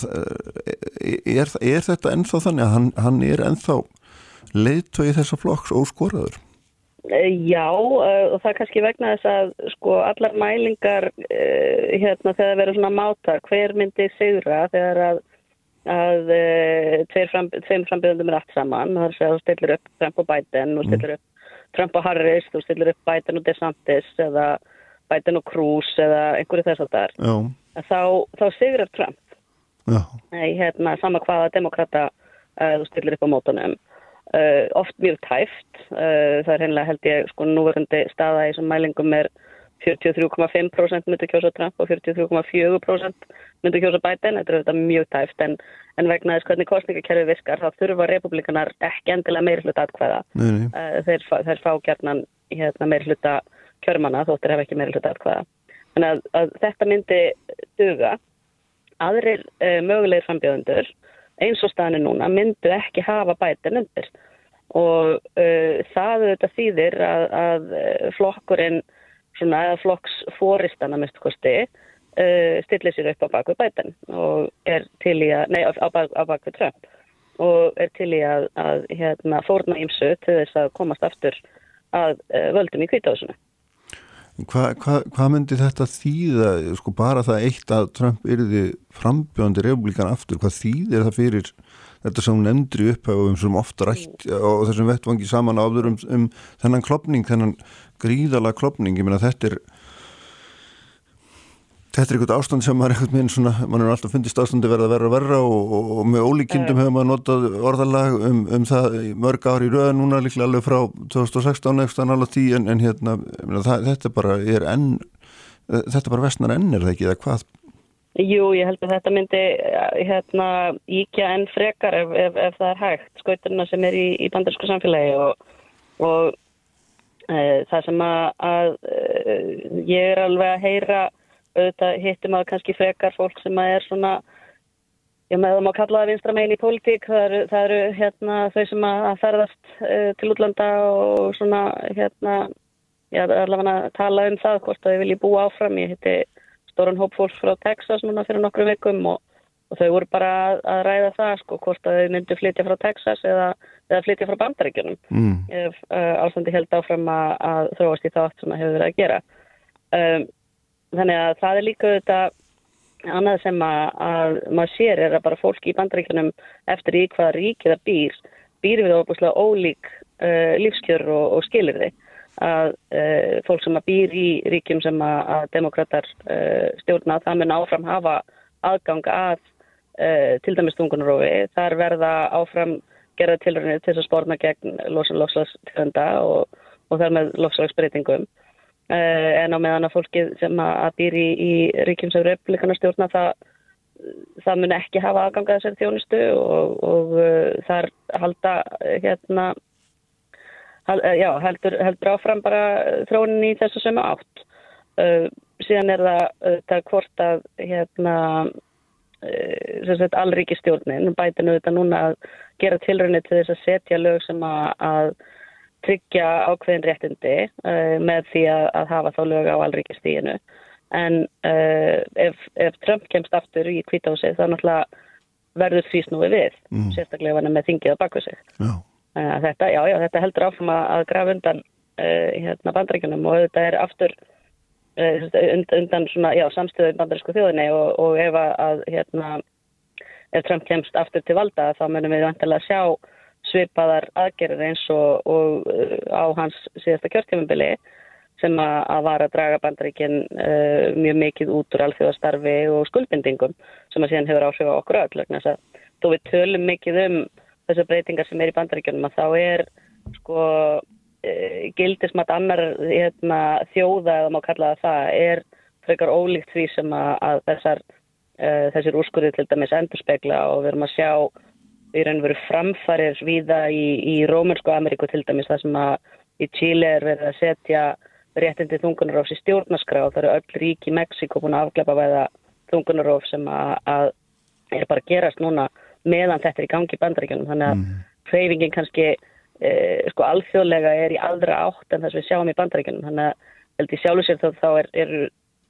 er, er þetta ennþá þannig að hann, hann er ennþá leiðtögi þessa flokks óskoraður? Eh, já uh, og það er kannski vegna þess að sko allar mælingar uh, hérna þegar verður svona máta hver myndi sigra þegar að, að tveir fram, frambjöðundum er allt saman? Og það stillir upp Trump og Biden og stillir upp Trump og Harris, þú stilur upp Biden og DeSantis eða Biden og Cruz eða einhverju þess að það er þá, þá sigrar Trump. Nei, hérna, sama hvaða demokrata þú stilur upp á mótunum uh, oft mjög tæft uh, það er hennilega held ég sko núverandi staða í þessum mælingum er 43,5% myndi kjósa Trump og 43,4% myndi kjósa Biden, þetta er auðvitað mjög tæft en, en vegna þess hvernig kostningakerfi virkar þá þurfa republikanar ekki endilega meiri hluta atkvæða. Uh, þeir, þeir fá gærnan hérna, meiri hluta kjörmanna þóttir hef ekki meiri hluta atkvæða. Þannig að, að þetta myndi duga. Aðrir mögulegir frambjöðundur eins og staðinu núna myndu ekki hafa Biden undir og uh, það auðvitað þýðir að, að flokkurinn svona flokks fóristana mest kosti uh, stillir sér upp á bakvið bætan og er til í að, nei á, á bakvið Trump og er til í að, að hérna, fórna ímsu til þess að komast aftur að uh, völdum í kvítáðsuna. Hvað hva, hva myndi þetta þýða, sko bara það eitt að Trump yrði frambjóðandi republikan aftur, hvað þýðir það fyrir þetta sem nefndri upp og um sem ofta rætt og þessum vettvangi saman áður um, um þennan klopning, þennan gríðala klopning, ég meina þetta er þetta er eitthvað ástand sem maður eitthvað minn svona, mann er alltaf fundist ástandi verða verra og verra og, og, og með ólíkindum hefur maður notað orðalag um, um það mörg ári í rauða núna líklega alveg frá 2016 eitthvað alveg tí en, en hérna það, þetta bara er enn þetta bara vestnar enn er það ekki eða hvað? Jú, ég held að þetta myndi hérna íkja enn frekar ef, ef, ef það er hægt skauturna sem er í, í bandarsku samfélagi og, og Eh, það sem að, að eh, ég er alveg að heyra auðvitað hittum að kannski frekar fólk sem að er svona ég með það má kalla það vinstra megin í pólitík. Það eru, það eru hérna, þau sem að ferðast uh, til útlanda og svona hérna ég er allavega að tala um það hvort að ég vilji búa áfram. Ég hitti stóran hóp fólk frá Texas núna fyrir nokkru vikum og og þau voru bara að, að ræða það sko hvort að þau myndu flytja frá Texas eða, eða flytja frá bandaríkjunum mm. ef uh, ástandi held áfram að, að þróast í þátt sem það hefur verið að gera. Um, þannig að það er líka þetta annað sem að, að maður sér er að bara fólki í bandaríkjunum eftir í hvaða ríkið það býr býr við óbúslega ólík uh, lífskjör og, og skilir þið að uh, fólk sem að býr í ríkjum sem að demokrater uh, stjórna það mun áfram hafa aðgang að til dæmis tungunarófi. Þar verða áfram gerða tilröðinni til þess að spórna gegn lofslagstegunda og, og þar með lofslagsbreytingum. Uh, en á meðan að fólkið sem að býr í, ríkjum sem republikana stjórna það, það mun ekki hafa aðgangað þessari þjónustu og, og uh, þar halda hérna hal, já, heldur, heldur áfram bara þróunin í þessu sem átt. Síðan er það, það hvort að hérna Eh, allríkistjórnin bæti nú þetta núna að gera tilröðinni til þess að setja lög sem að, að tryggja ákveðin réttindi uh, með því að, að hafa þá lög á allríkistíginu en uh, ef, ef Trump kemst aftur í kvításið þá náttúrulega verður því snúið við mm. sérstaklega hann er með þingið á bakvið sig já. Uh, þetta, já, já, þetta heldur áfram að grafa undan hérna, bandrækjunum og þetta er aftur undan svona, já, samstöðu bandarísku þjóðinni og, og ef að, hérna, ef Trump kemst aftur til valda þá munum við vantilega sjá svipaðar aðgerðir eins og, og eh, á hans síðasta kjörtjöfumbili sem að, að var að draga bandaríkin uh, mjög mikið út úr alþjóðastarfi og skuldbindingum sem að síðan hefur áhrif á okkur öll. Þú við tölum mikið um þessu breytingar sem er í bandaríkjunum að þá er sko Eh, gildismat annar hérna, þjóða eða má kalla það það er frekar ólíkt því sem að, að þessar, uh, þessir úrskurðir til dæmis endurspegla og við erum að sjá í raun og veru framfarir viða í, í Rómunsku Ameríku til dæmis það sem að í Chile er verið að setja réttindi þungunarófs í stjórnaskrá og það eru öll rík í Mexiko búin að afglepa væða þungunaróf sem að, að er bara að gerast núna meðan þetta er í gangi í bandaríkjunum. Þannig að mm. hreyfingin kannski e, sko alþjóðlega er í aldra átt en þess við sjáum í bandaríkjunum. Þannig að held ég sjálfur sér þá, þá er, er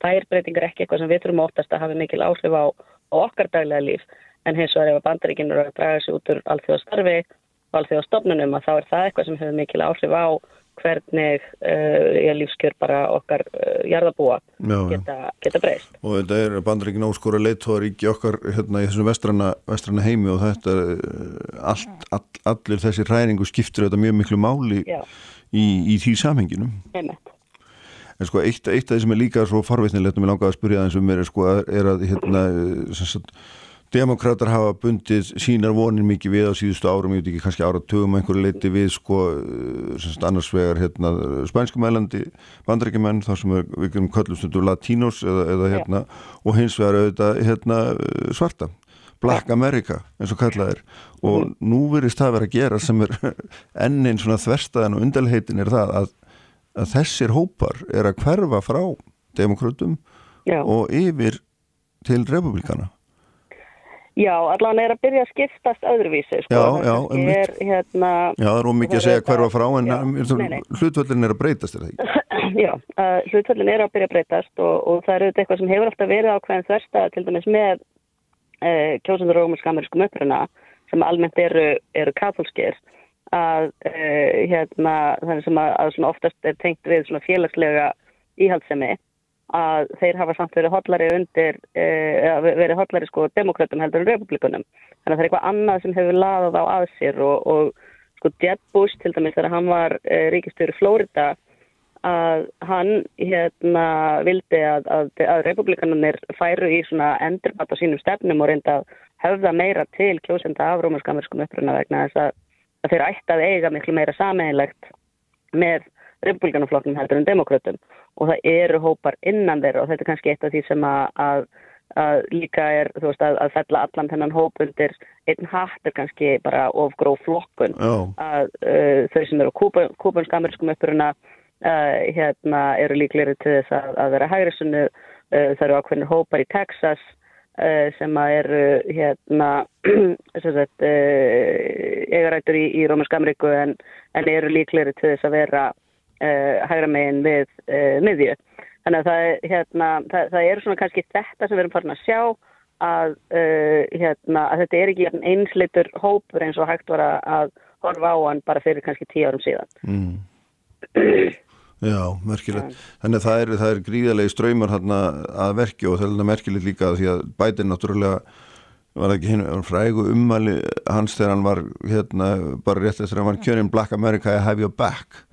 þær breytingar ekki eitthvað sem við þurfum óttast að hafa mikil áhrif á, á okkar daglega líf en hins vegar ef að bandaríkjunum eru að draga sig út úr alþjóðastarfi og alþjóðastofnunum að þá er það eitthvað sem hefur mikil áhrif á hvernig uh, lífskjör bara okkar uh, jarðabúa geta, geta breyst. Og þetta er bandreikin áskóra leittóðar í okkar hérna, í þessum vestrana, vestrana heimi og þetta uh, allt, all, allir þessi ræningu skiptur þetta mjög miklu máli í, í því samhenginum. Einmitt. En sko eitt, eitt af því sem er líka svo farveitnilegt og mér langaði að spyrja það eins og mér er sko er að hérna sem sagt Demokrátar hafa bundið sínar vonir mikið við á síðustu árum, ég veit ekki kannski áratugum einhverju leiti við sko eh, annars vegar hérna spænskumælandi vandrækjumenn þar sem við gerum köllustundur latinos eða, eða hérna yeah. og hins vegar auðvitað hérna svarta, Black America eins og kallað er og mm. nú verist það að vera að gera sem er (laughs) ennin svona þverstaðan og undelheitin er það að, að þessir hópar er að hverfa frá demokrátum yeah. og yfir til republikana Já, allan er að byrja að skiptast öðruvísi sko. Já, já, um er, hérna, já, það er ómikið að segja hverfa frá en hlutvöldin er að breytast er? (clears throat) Já, uh, hlutvöldin er að byrja að breytast og, og það eru eitthvað sem hefur alltaf verið ákveðin þversta til dæmis með uh, kjósundur og skameriskum uppruna sem almennt eru, eru katholskir að uh, hérna, þannig sem að, að oftast er tengt við félagslega íhaldsemi að þeir hafa samt verið hotlari undir, eh, verið hotlari sko demokratum heldur en republikunum. Þannig að það er eitthvað annað sem hefur laðað á að sér og, og sko Jeb Bush til dæmis þegar hann var eh, ríkistöru Flórida að hann hérna vildi að, að, að republikanunir færu í svona endurbatt á sínum stefnum og reynda að höfða meira til kjósenda af rómarskamerskum uppruna vegna þess að, að þeir ætti að eiga miklu meira sameinlegt með republikanaflokknum heldur en demokratum og það eru hópar innan þeirra og þetta er kannski eitt af því sem að, að, að líka er veist, að, að fella allan þennan hóp undir einn hatt er kannski bara of gróf flokkun. Oh. að uh, þau sem eru kúbanskameriskum uppuruna uh, hérna eru líklegri til þess að vera hægrisunni uh, það eru ákveðinir hópar í Texas uh, sem að eru hérna (clears throat) uh, eigarættur í, í Rómansk Ameríku en, en eru líklegri til þess að vera hægra megin við uh, miðju. Þannig að það, hérna, það, það er svona kannski þetta sem við erum farin að sjá að, uh, hérna, að þetta er ekki einsleitur hópur eins og hægt var að horfa á hann bara fyrir kannski tíu árum síðan. Mm. (clears throat) Já, merkilegt. Þannig að það er, það er gríðalegi ströymar að verki og það er merkilegt líka því að bætinn náttúrulega var ekki hinn frægu ummali hans þegar hann var hérna bara rétt eftir að hann var kjörinn Black America I have your back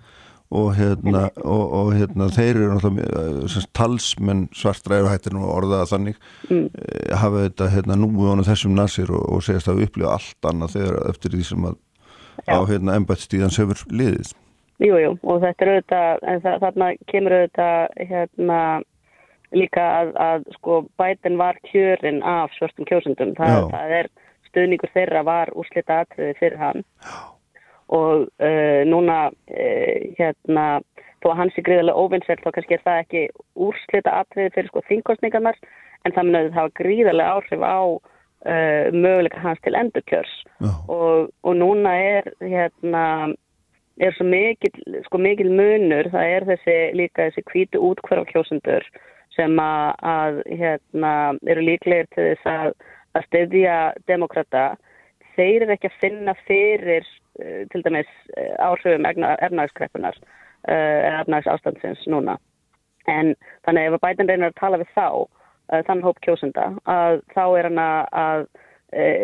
og hérna, og, og hérna þeir eru náttúrulega eh, talsmenn svartræður hættir nú orðaða þannig mm. Eh, hafa þetta hérna nú á þessum nasir og, og segast að upplifa allt annað þegar eftir því sem að Já. á hérna embættstíðans hefur liðið. Jújú jú, og þetta er auðvitað en það, þarna kemur auðvitað hérna líka að, að sko bætin var kjörin af svörstum kjósundum það, það er stöðningur þeirra var úrslita atriði fyrir hann. Já og uh, núna uh, hérna þó að hans er gríðarlega óvinnsverð þá kannski er það ekki úrslita atriði fyrir sko þingkostningarnar en það mun að það hafa gríðarlega áhrif á uh, möguleika hans til endurkjörs. Og, og núna er hérna er svo mikil, sko mikil munur það er þessi líka þessi kvítu útkverf kjósundur sem að, að hérna eru líklegir til þess að, að stefja demokrata þeir eru ekki að finna fyrir til dæmis uh, áhrifum ernagskreppunar uh, eða ernags ástandsins núna. En þannig ef að bætin reynir að tala við þá, þann hóp kjósunda, að þá er hann að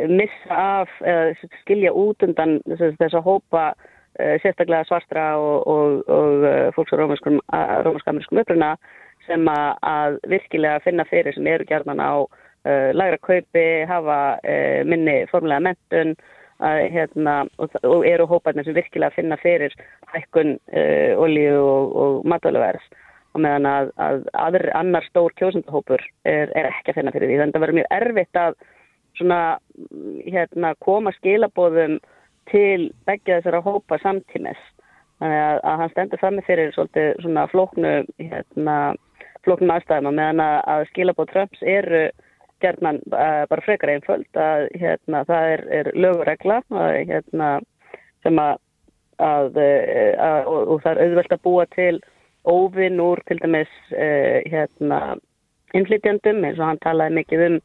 missa af eða skilja út undan þess að hópa sérstaklega svartra og, og, og fólks á rómaskameriskum uppruna sem að virkilega finna fyrir sem eru gerðan á uh, lagra kaupi, hafa uh, minni formulega mentun að, hérna, og, og eru hóparnir sem virkilega finna fyrir hækkun uh, olíu og, og matvæluverðs og meðan að, að aðri, annar stór kjósundahópur er, er ekki að finna fyrir því. Þannig að það verður mjög erfitt að svona, hérna, koma skilabóðum til begja þessara hópa samtímis. Þannig að, að hann stendur fram með fyrir svolítið svona flóknu, hérna, flóknum aðstæðum og meðan að skilabóð Trumps eru gerðnan uh, bara frekar einföld að hérna, það er, er löguregla að, hérna, sem að að, að og, og það er auðvelt að búa til óvinn úr til dæmis hérna innflytjandum eins og hann talaði mikið um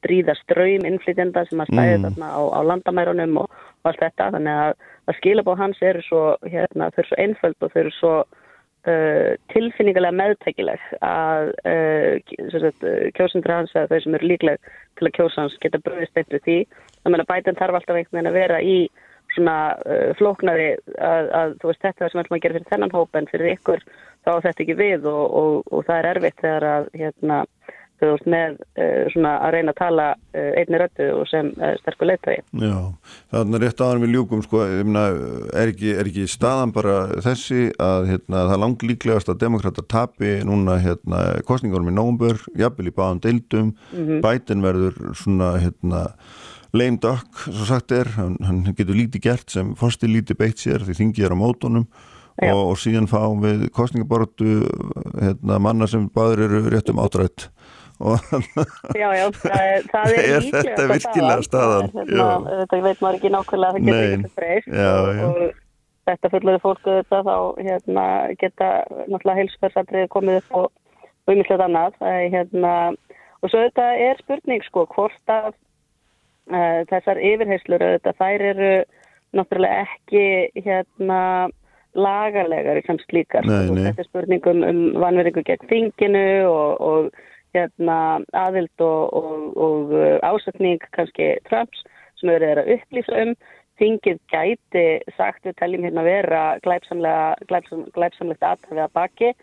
stríðaströym innflytjanda sem að stæði mm. þarna á, á landamærunum og, og allt þetta þannig að, að skilabóð hans eru svo hérna, þau eru svo einföld og þau eru svo uh, tilfinningarlega meðtækileg að uh, kjósundur hans eða þau sem eru líkleg til að kjósa hans geta bröðist eitthvað því. Þannig að bætinn þarf alltaf einhvern veginn að vera í svona uh, flóknari að, að þú veist þetta sem við ætlum að gera fyrir þennan hóp en fyrir ykkur þá þetta ekki við og, og, og það er erfitt þegar að hérna þú veist, með uh, svona að reyna að tala uh, einni röttu og sem uh, sterkur leitari. Já, það er rétt aðan við ljúkum, sko, er, ekki, er ekki staðan bara þessi að hérna, það er langlíklegast að demokrata tapi núna hérna, kostningarum í nógumbur, jafnvel í báðan deildum, mm -hmm. bætin verður svona, hérna, lame duck, svo sagt er, hann, hann getur lítið gert sem fórsti lítið beitt sér því þingið er á mótunum. Og, og síðan fáum við kostningabortu hérna, manna sem báður eru réttum átrætt já, já, það, það er, (laughs) er þetta virkilega staðan? Hérna, þetta veit maður ekki nákvæmlega það getur ekki breyst og, þetta fullur fólku þetta þá hérna, geta náttúrulega heilsverðsadrið komið upp og umhverfið annað. Hérna, og svo þetta er spurning sko hvort að uh, þessar yfirheyslur þetta þær eru náttúrulega ekki hérna lagarlegar sem slíkar. Nei, nei. þetta er spurningum um vanverðingu gegn þinginu og, og hérna, aðild og, og, og uh, ásökning kannski Trumps sem eru þeirra upplýsa um. Þingið gæti sagt við teljum hérna vera glæpsamlegt aðtafið að baki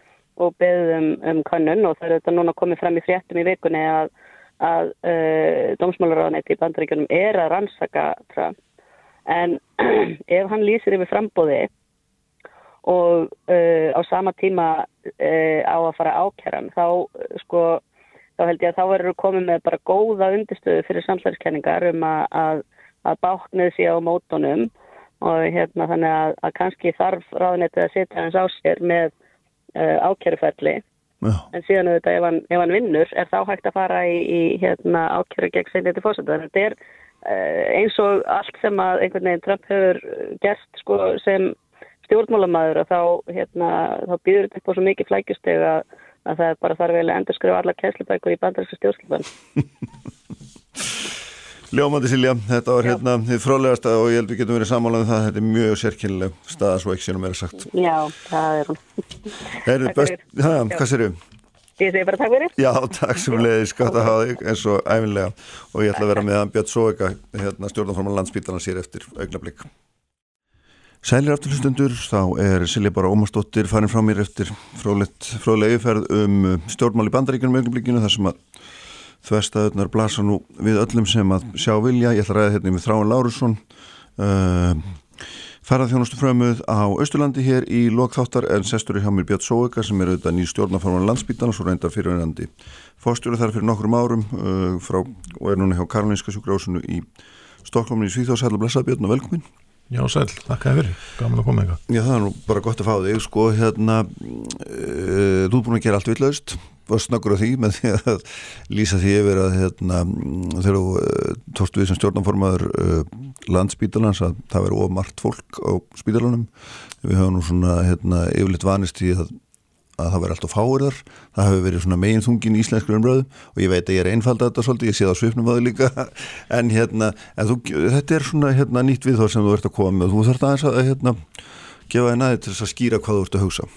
og beðum um kannun og það eru þetta núna komið fram í fréttum í vikunni að, að uh, dómsmálaráðanætti í bandaríkunum er að rannsaka Trump. En (clears throat) ef hann lýsir yfir frambóði og uh, á sama tíma uh, á að fara ákjæran þá uh, sko þá held ég að þá verður komið með bara góða undistöðu fyrir samsverðiskenningar um að, að, að báknið sé á mótonum og hérna þannig að, að kannski þarf ráðnetið að setja hans á sér með uh, ákjæruferli Já. en síðan auðvitað ef hann, ef hann vinnur er þá hægt að fara í, í hérna, ákjæru gegn segjandi fórsönda þannig að þetta er uh, eins og allt sem að einhvern veginn Trump hefur gert sko, sem stjórnmálamæður og þá, hérna, þá býður þetta upp á svo mikið flækjusteg að að það er bara þarf vel að endur skrifa alla kæslubækur í bandaríska stjórnskipan. (laughs) Ljómandi Silja, þetta var hérna þið frálegasta og ég held að við getum verið samálaðið um það. Þetta er mjög sérkynnileg staða svo ekki sínum er sagt. Já, það er hún. (laughs) Herri, best, hæ, hvað sér þau? Ég segi bara takk fyrir. Já, takk sem leiðis, gott að hafa þig eins og æfinlega og ég ætla að vera með að Björn Sóega hérna, stjórnarforman landsbítalan sér eftir augnablík Sælir afturlustundur, þá er Silja bara ómastóttir farin frá mér eftir fróðlega yfirferð um stjórnmál í bandaríkunum augnablikinu þar sem að þverstaðurnar blasa nú við öllum sem að sjá vilja. Ég ætla að ræða hérna með Þráin Lárusson, uh, ferðarþjónustu frömuð á Östurlandi hér í lokþáttar en sestur í hjá mér Björn Sóeka sem er auðvitað ný stjórnaforman landsbítan og svo reyndar fyrirvenandi fórstjóru þar fyrir nokkrum árum uh, frá, og er núna hjá Karolinska sjúkrásunu í Stokkólminni í Svíþjóðsæl og blessa Björn og velkomin. Já sæl, þakka fyrir, gaman að koma eitthvað Já það er nú bara gott að fá þig sko hérna, uh, þú er búin að gera allt villaust var snakkur á því með því að lýsa því yfir að hérna, þegar þú uh, tókstu við sem stjórnanformaður uh, landsbítalans að það veri ofmargt fólk á spítalanum. Við höfum nú svona hérna, yfirleitt vanist í að að það verði alltaf fáirðar það hefur verið svona megin þungin í íslenskur umröðu og ég veit að ég er einfald að þetta svolítið ég sé það á svipnum að það líka. (laughs) En hérna, en þú, þetta er svona hérna, nýtt við þá sem þú ert að koma með. Og þú þarf aðeins að hérna, gefa til þess að skýra hvað þú ert að hugsa.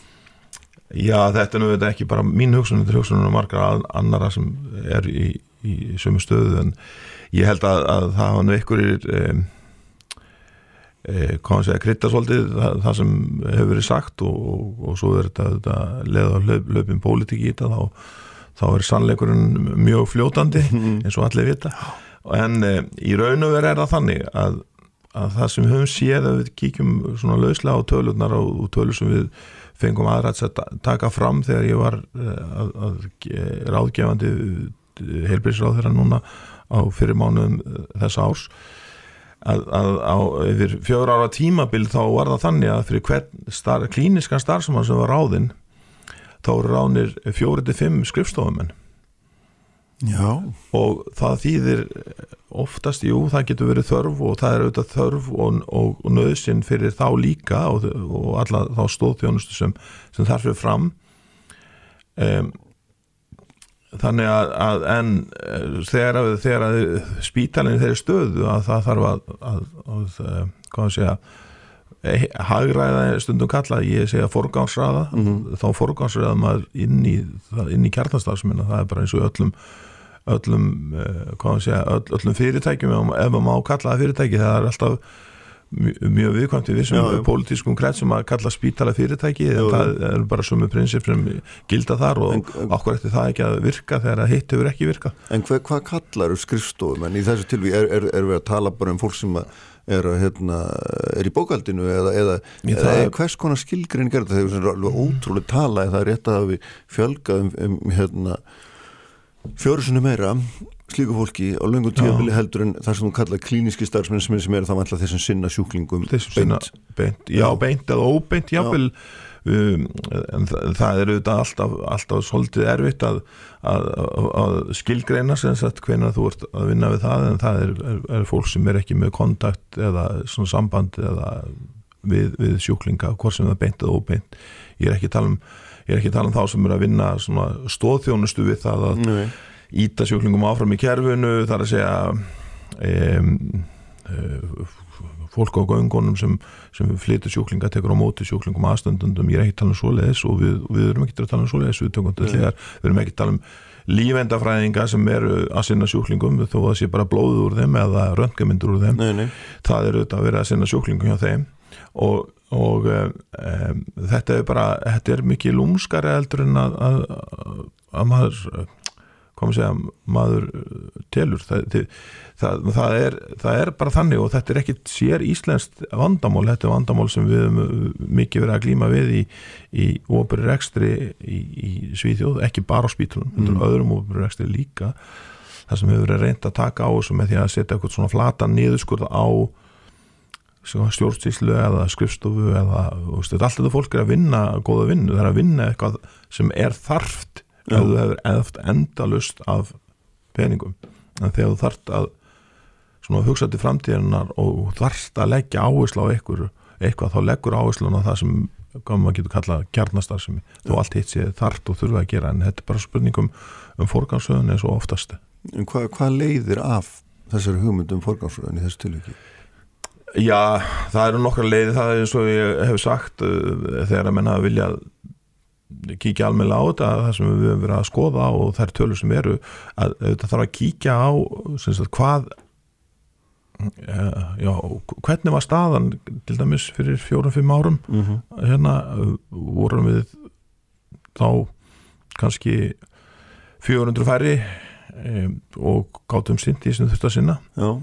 Já, þetta er nú þetta ekki bara mín hugsun, þetta er hugsunum margar annara sem er í, í sömu stöðu en ég held að, að það hafa nú einhverjir um, hvað sé að krytta svolítið það, það sem hefur verið sagt og, og, og svo er þetta, þetta leða löp, löpum pólitík í þetta þá, þá er sannleikurinn mjög fljótandi mhm. eins og allir vita en e, í raun og verið er það þannig að, að það sem við höfum séð að við kíkjum svona lauslega á tölunar og tölur sem við fengum aðræts að taka fram þegar ég var eh, að, að ráðgefandi heilbríðsráð þeirra núna á fyrir mánuðum þessa árs að, að á yfir fjögur ára tímabil þá var það þannig að fyrir hvern star, klíniskan starfsmann sem var ráðinn þá eru ráðnir fjóri til fimm skrifstofumenn Já. og það þýðir oftast, jú, það getur verið þörf og það er auðvitað þörf og, og, og nöðsinn fyrir þá líka og, og alla þá stóðþjónustu sem, sem þarf fyrir fram um, þannig að, að en eh, þegar, þegar spítalinn þeirri stöðu að það þarf að, að, að eh, að segja hagræða stundum kalla, ég segja forgánsraða, mm -hmm. þá forgánsraða maður inn í, í kjarnastarfsminna það er bara eins og öllum öllum, segja, öll, öllum fyrirtækjum ef maður má kalla það fyrirtæki það er alltaf mjög viðkvæmt við þessum pólitískum kretsum að kalla spítala fyrirtæki já, það er bara sumu prinsip sem gilda þar og okkur eftir það ekki að virka þegar að hitt hefur ekki virka En hva, hvað kallar skrifstofum en í þessu tilvík er, er, er við að tala bara um fólk sem er, hérna, er í bókaldinu eða, eða, eða er, hvers konar skilgrin gerða þegar það er alveg ótrúlega tala eða það er rétt að við fjölga um, um hérna fjórusunni meira slíku fólki á löngu tíabili heldur en það sem þú kalla klíniski starfsmenn sem er það vantla þessum sinna sjúklingum þessum sinna beint, já, já. beint eða óbeint jáfnvel um, en það, það er auðvitað alltaf, alltaf svolítið erfitt að, að, að skilgreina sem sagt hvenar þú ert að vinna við það en það er, er, er fólk sem er ekki með kontakt eða svona samband eða við, við sjúklinga hvort sem það beint eða óbeint. Ég er ekki að tala um ég er ekki að tala um þá sem er að vinna stóðþjónustu við það að Nei íta sjúklingum áfram í kerfinu þar að segja um, fólk á göngunum sem, sem flytur sjúklinga tekur á móti sjúklingum aðstandundum ég er ekki að tala um svoleiðis og við, við erum ekki að tala um svoleiðis við, við erum ekki að tala um lífendafræðinga sem eru að sinna sjúklingum þó að það sé bara blóður úr þeim eða röntgamyndur úr þeim nei, nei. það eru auðvitað að vera að sinna sjúklingum hjá þeim og, og um, þetta er bara þetta er mikið lúmskari eldur en að, að, að maður kom að segja maður uh, telur. Það, það, það, er, það er bara þannig og þetta er ekkit sér íslenskt vandamál, þetta er vandamál sem við hefum uh, mikið verið að glíma við í, í óbyrri rekstri í, í Svíþjóð, ekki bara á spítunum mm. öðrum óbyrri rekstri líka. Það sem hefur verið reynd að taka á þessu með því að setja eitthvað svona flata niðurskurð á stjórnstíslu eða skrifstofu eða allt þetta fólk er að vinna góða vinnu, það er að vinna eitthvað sem er þarft ef þú hefur eftir endalust af peningum. En þegar þú þart að hugsa til framtíðinar og þarst að leggja áherslu á eitthvað, eitthvað þá leggur áherslu á það sem maður getur kallað kjarnastar sem þú allt hitt séð þart og þurfa að gera en þetta er bara spurningum um forgámsöðun eins og oftast. Hvað hva leiðir af þessari hugmyndum forgámsöðun í þessu tilviki? Já, það eru nokkra leiði það er eins og ég hef sagt uh, þegar að menna vilja kíkja almenna á þetta það sem við höfum verið að skoða og þær tölur sem eru að þetta þarf að kíkja á sagt, hvað já, hvernig var staðan til dæmis fyrir fjórum-fimm árum? Mm -hmm. hérna vorum við þá kannski 400 færri um, og gáttum sindi sem þurft að sinna. Já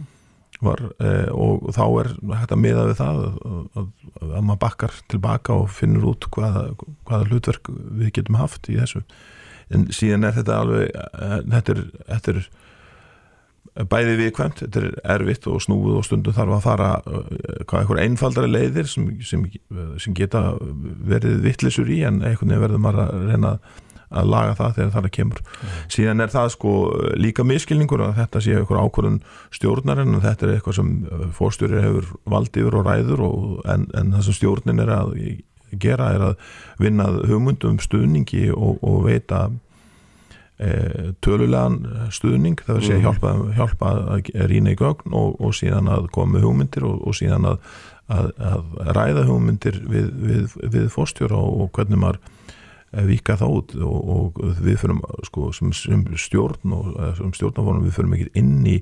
Var, eh, og þá er hægt að miða við það að, að, að maður bakkar tilbaka og finnur út hvaða, hvaða hlutverk við getum haft í þessu. En síðan er þetta alveg eh, þetta er, þetta er bæði viðkvæmt, þetta er erfitt og snúið og stundum þarf að fara eh, hvað eitthvað einfaldari leiðir sem, sem, sem geta verið vittlisur í en einhvern veginn verður maður að reyna að að laga það þegar það kemur mm. síðan er það sko líka miskilningur að þetta sé eitthvað ákvörðun stjórnarinn og þetta er eitthvað sem uh, fórstjóri hefur valdið og ræður og, en, en það sem stjórnin er að gera er að vinna hugmyndum stuðningi og, og veita e, tölulegan stuðning það vil segja mm. hjálpa, hjálpa að rýna í gögn og, og síðan að koma með hugmyndir og síðan að, að, að ræða hugmyndir við, við, við fórstjóra og hvernig maður vika það út og, og við fyrum sko, sem, sem stjórn og sem stjórnafónum við fyrum ekki inn í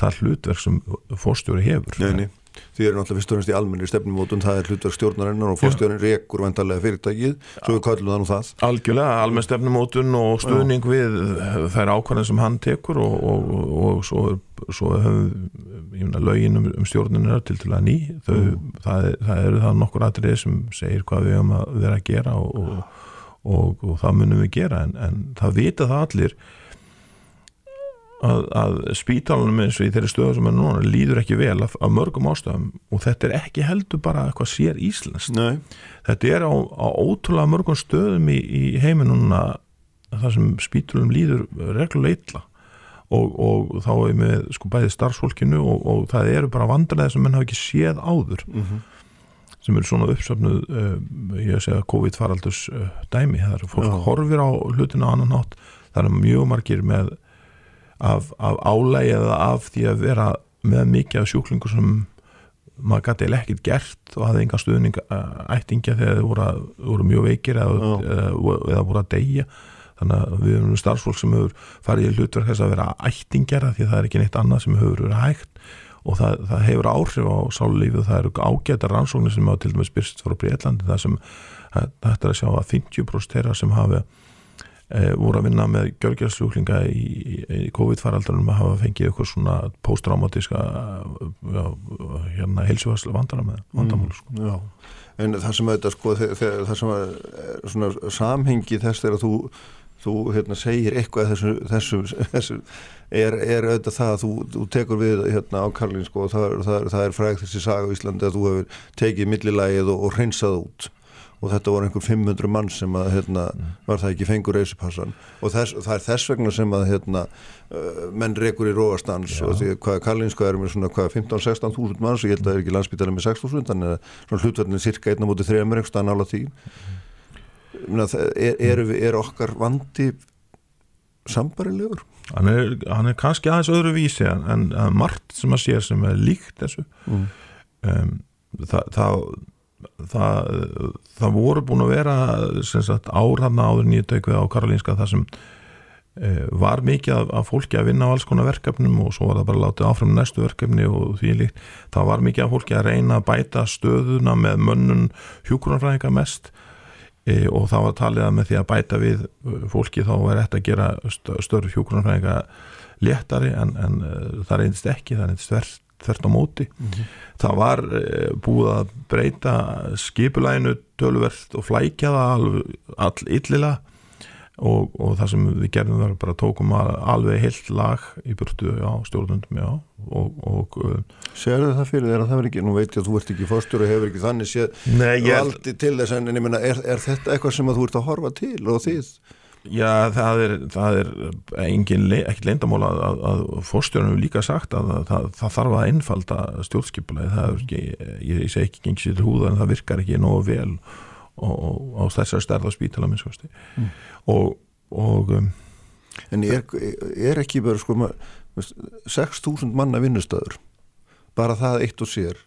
það hlutverk sem fórstjóri hefur. Nei, nei, því er náttúrulega fyrst og næst í almenni stefnumótun, það er hlutverk stjórnarinnar og fórstjórin rekur vantarlega fyrirtækið svo við kallum það nú það. Algjörlega, almenn stefnumótun og stuðning Já. við þær ákvæðin sem hann tekur og, og, og svo, svo höfum lögin um, um stjórnirna til til að ný. Þau, mm. það, það eru það nokkur aðrið sem segir hvað við höfum að vera að gera og og, og það munum við gera en, en það vita það allir að, að spítalunum eins og í þeirri stöðu sem er núna líður ekki vel af, af mörgum ástöðum og þetta er ekki heldur bara eitthvað sér íslenskt Nei. þetta er á, á ótrúlega mörgum stöðum í, í heiminuna þar sem spítalunum líður reglulega illa og, og þá er með sko bæði starfsfólkinu og, og það eru bara vandræði sem menn hafa ekki séð áður mm -hmm. Sem eru svona uppsöfnuð uh, ég segja COVID-faraldus uh, dæmi, það eru fólk Já. horfir á hlutinu á annan nátt, það eru mjög margir með af, af álægi eða af því að vera með mikið af sjúklingur sem maður gæti ekkert gert og hafði enga stuðning ættingja þegar þið voru, voru mjög veikir eða, eða, voru að deyja. Þannig að við erum starfsfólk sem hefur farið í hlutverk þess að vera ættingjara því það er ekki neitt annað sem hefur verið hægt og það, það hefur áhrif á sálulífið það eru ágæta rannsóknir sem hafa til dæmis byrst frá Breitlandi það sem þetta er að sjá að 50% þeirra sem hafi e, voru að vinna með gjörgjörðsljúklinga í, í COVID-faraldunum að hafa fengið eitthvað svona posttraumatiska hérna heilsuvarslu vandamál mm, sko. En það sem auðvitað sko það sem er svona samhengi þess þegar þú þú hérna, segir eitthvað þessu, þessu, þessu er, er auðvitað það að þú, þú tekur við hérna á Karlín sko, og það, það, það er frægt þessi saga í Íslandi að þú hefur tekið millilægið og, og hreinsað út. Og þetta voru einhver 500 mann sem að hérna, mm. var það ekki fengur reysipassan og þess, það er þess vegna sem að hérna, uh, menn rekur í róastans og því hvað Karlínska er með svona 15-16 þúsund manns. Og ég held að það er ekki landsbytala með 6 þúsund þannig að hlutverðin er cirka 1.3 ekki stann ála því. Mm er, er, er okkar vandi sambarilegur? Hann er, hann er kannski aðeins öðru vísi en, en, en margt sem að sé sem er líkt þessu mm. um, það, það, það það voru búin að vera árhanna áður nýjötaukvið á Karolínska það sem uh, var mikið af, af fólki að vinna á alls konar verkefnum og svo var það bara látið áfram næstu verkefni og því líkt það var mikið af fólki að reyna að bæta stöðuna með mönnun hjúkurunfræðinga mest e, og það var talið að með því að bæta við uh, fólki þá er þetta að gera störf hjókunarfræðinga léttari en, en uh, það reyndist ekki, það reyndist þvert, þvert á móti mm -hmm. það var uh, búið að breyta skipulæginu tölverst og flækja það all, illilega og, og það sem við gerðum var bara tókum alveg heilt lag í burtu á stjórnundum já, og, og uh, Segðu það fyrir þér að það verður ekki, nú veit ég að þú ert ekki fórstur og hefur ekki þannig séð Nei, ég... allt til þess en ég menna er, er þetta eitthvað sem þú ert að horfa til og þið? Já, það er, það er engin, ekki leindamál að, að, að fórstjórnum hefur líka sagt að það, það þarf að einfalda stjórnskipulega það er ekki, ég, segi ekki gengið sér til húða en það virkar ekki nógu vel á þessar stærða spítala mm. og, og um, En er, er ekki bara sko 6.000 manna vinnustöður bara það eitt og sér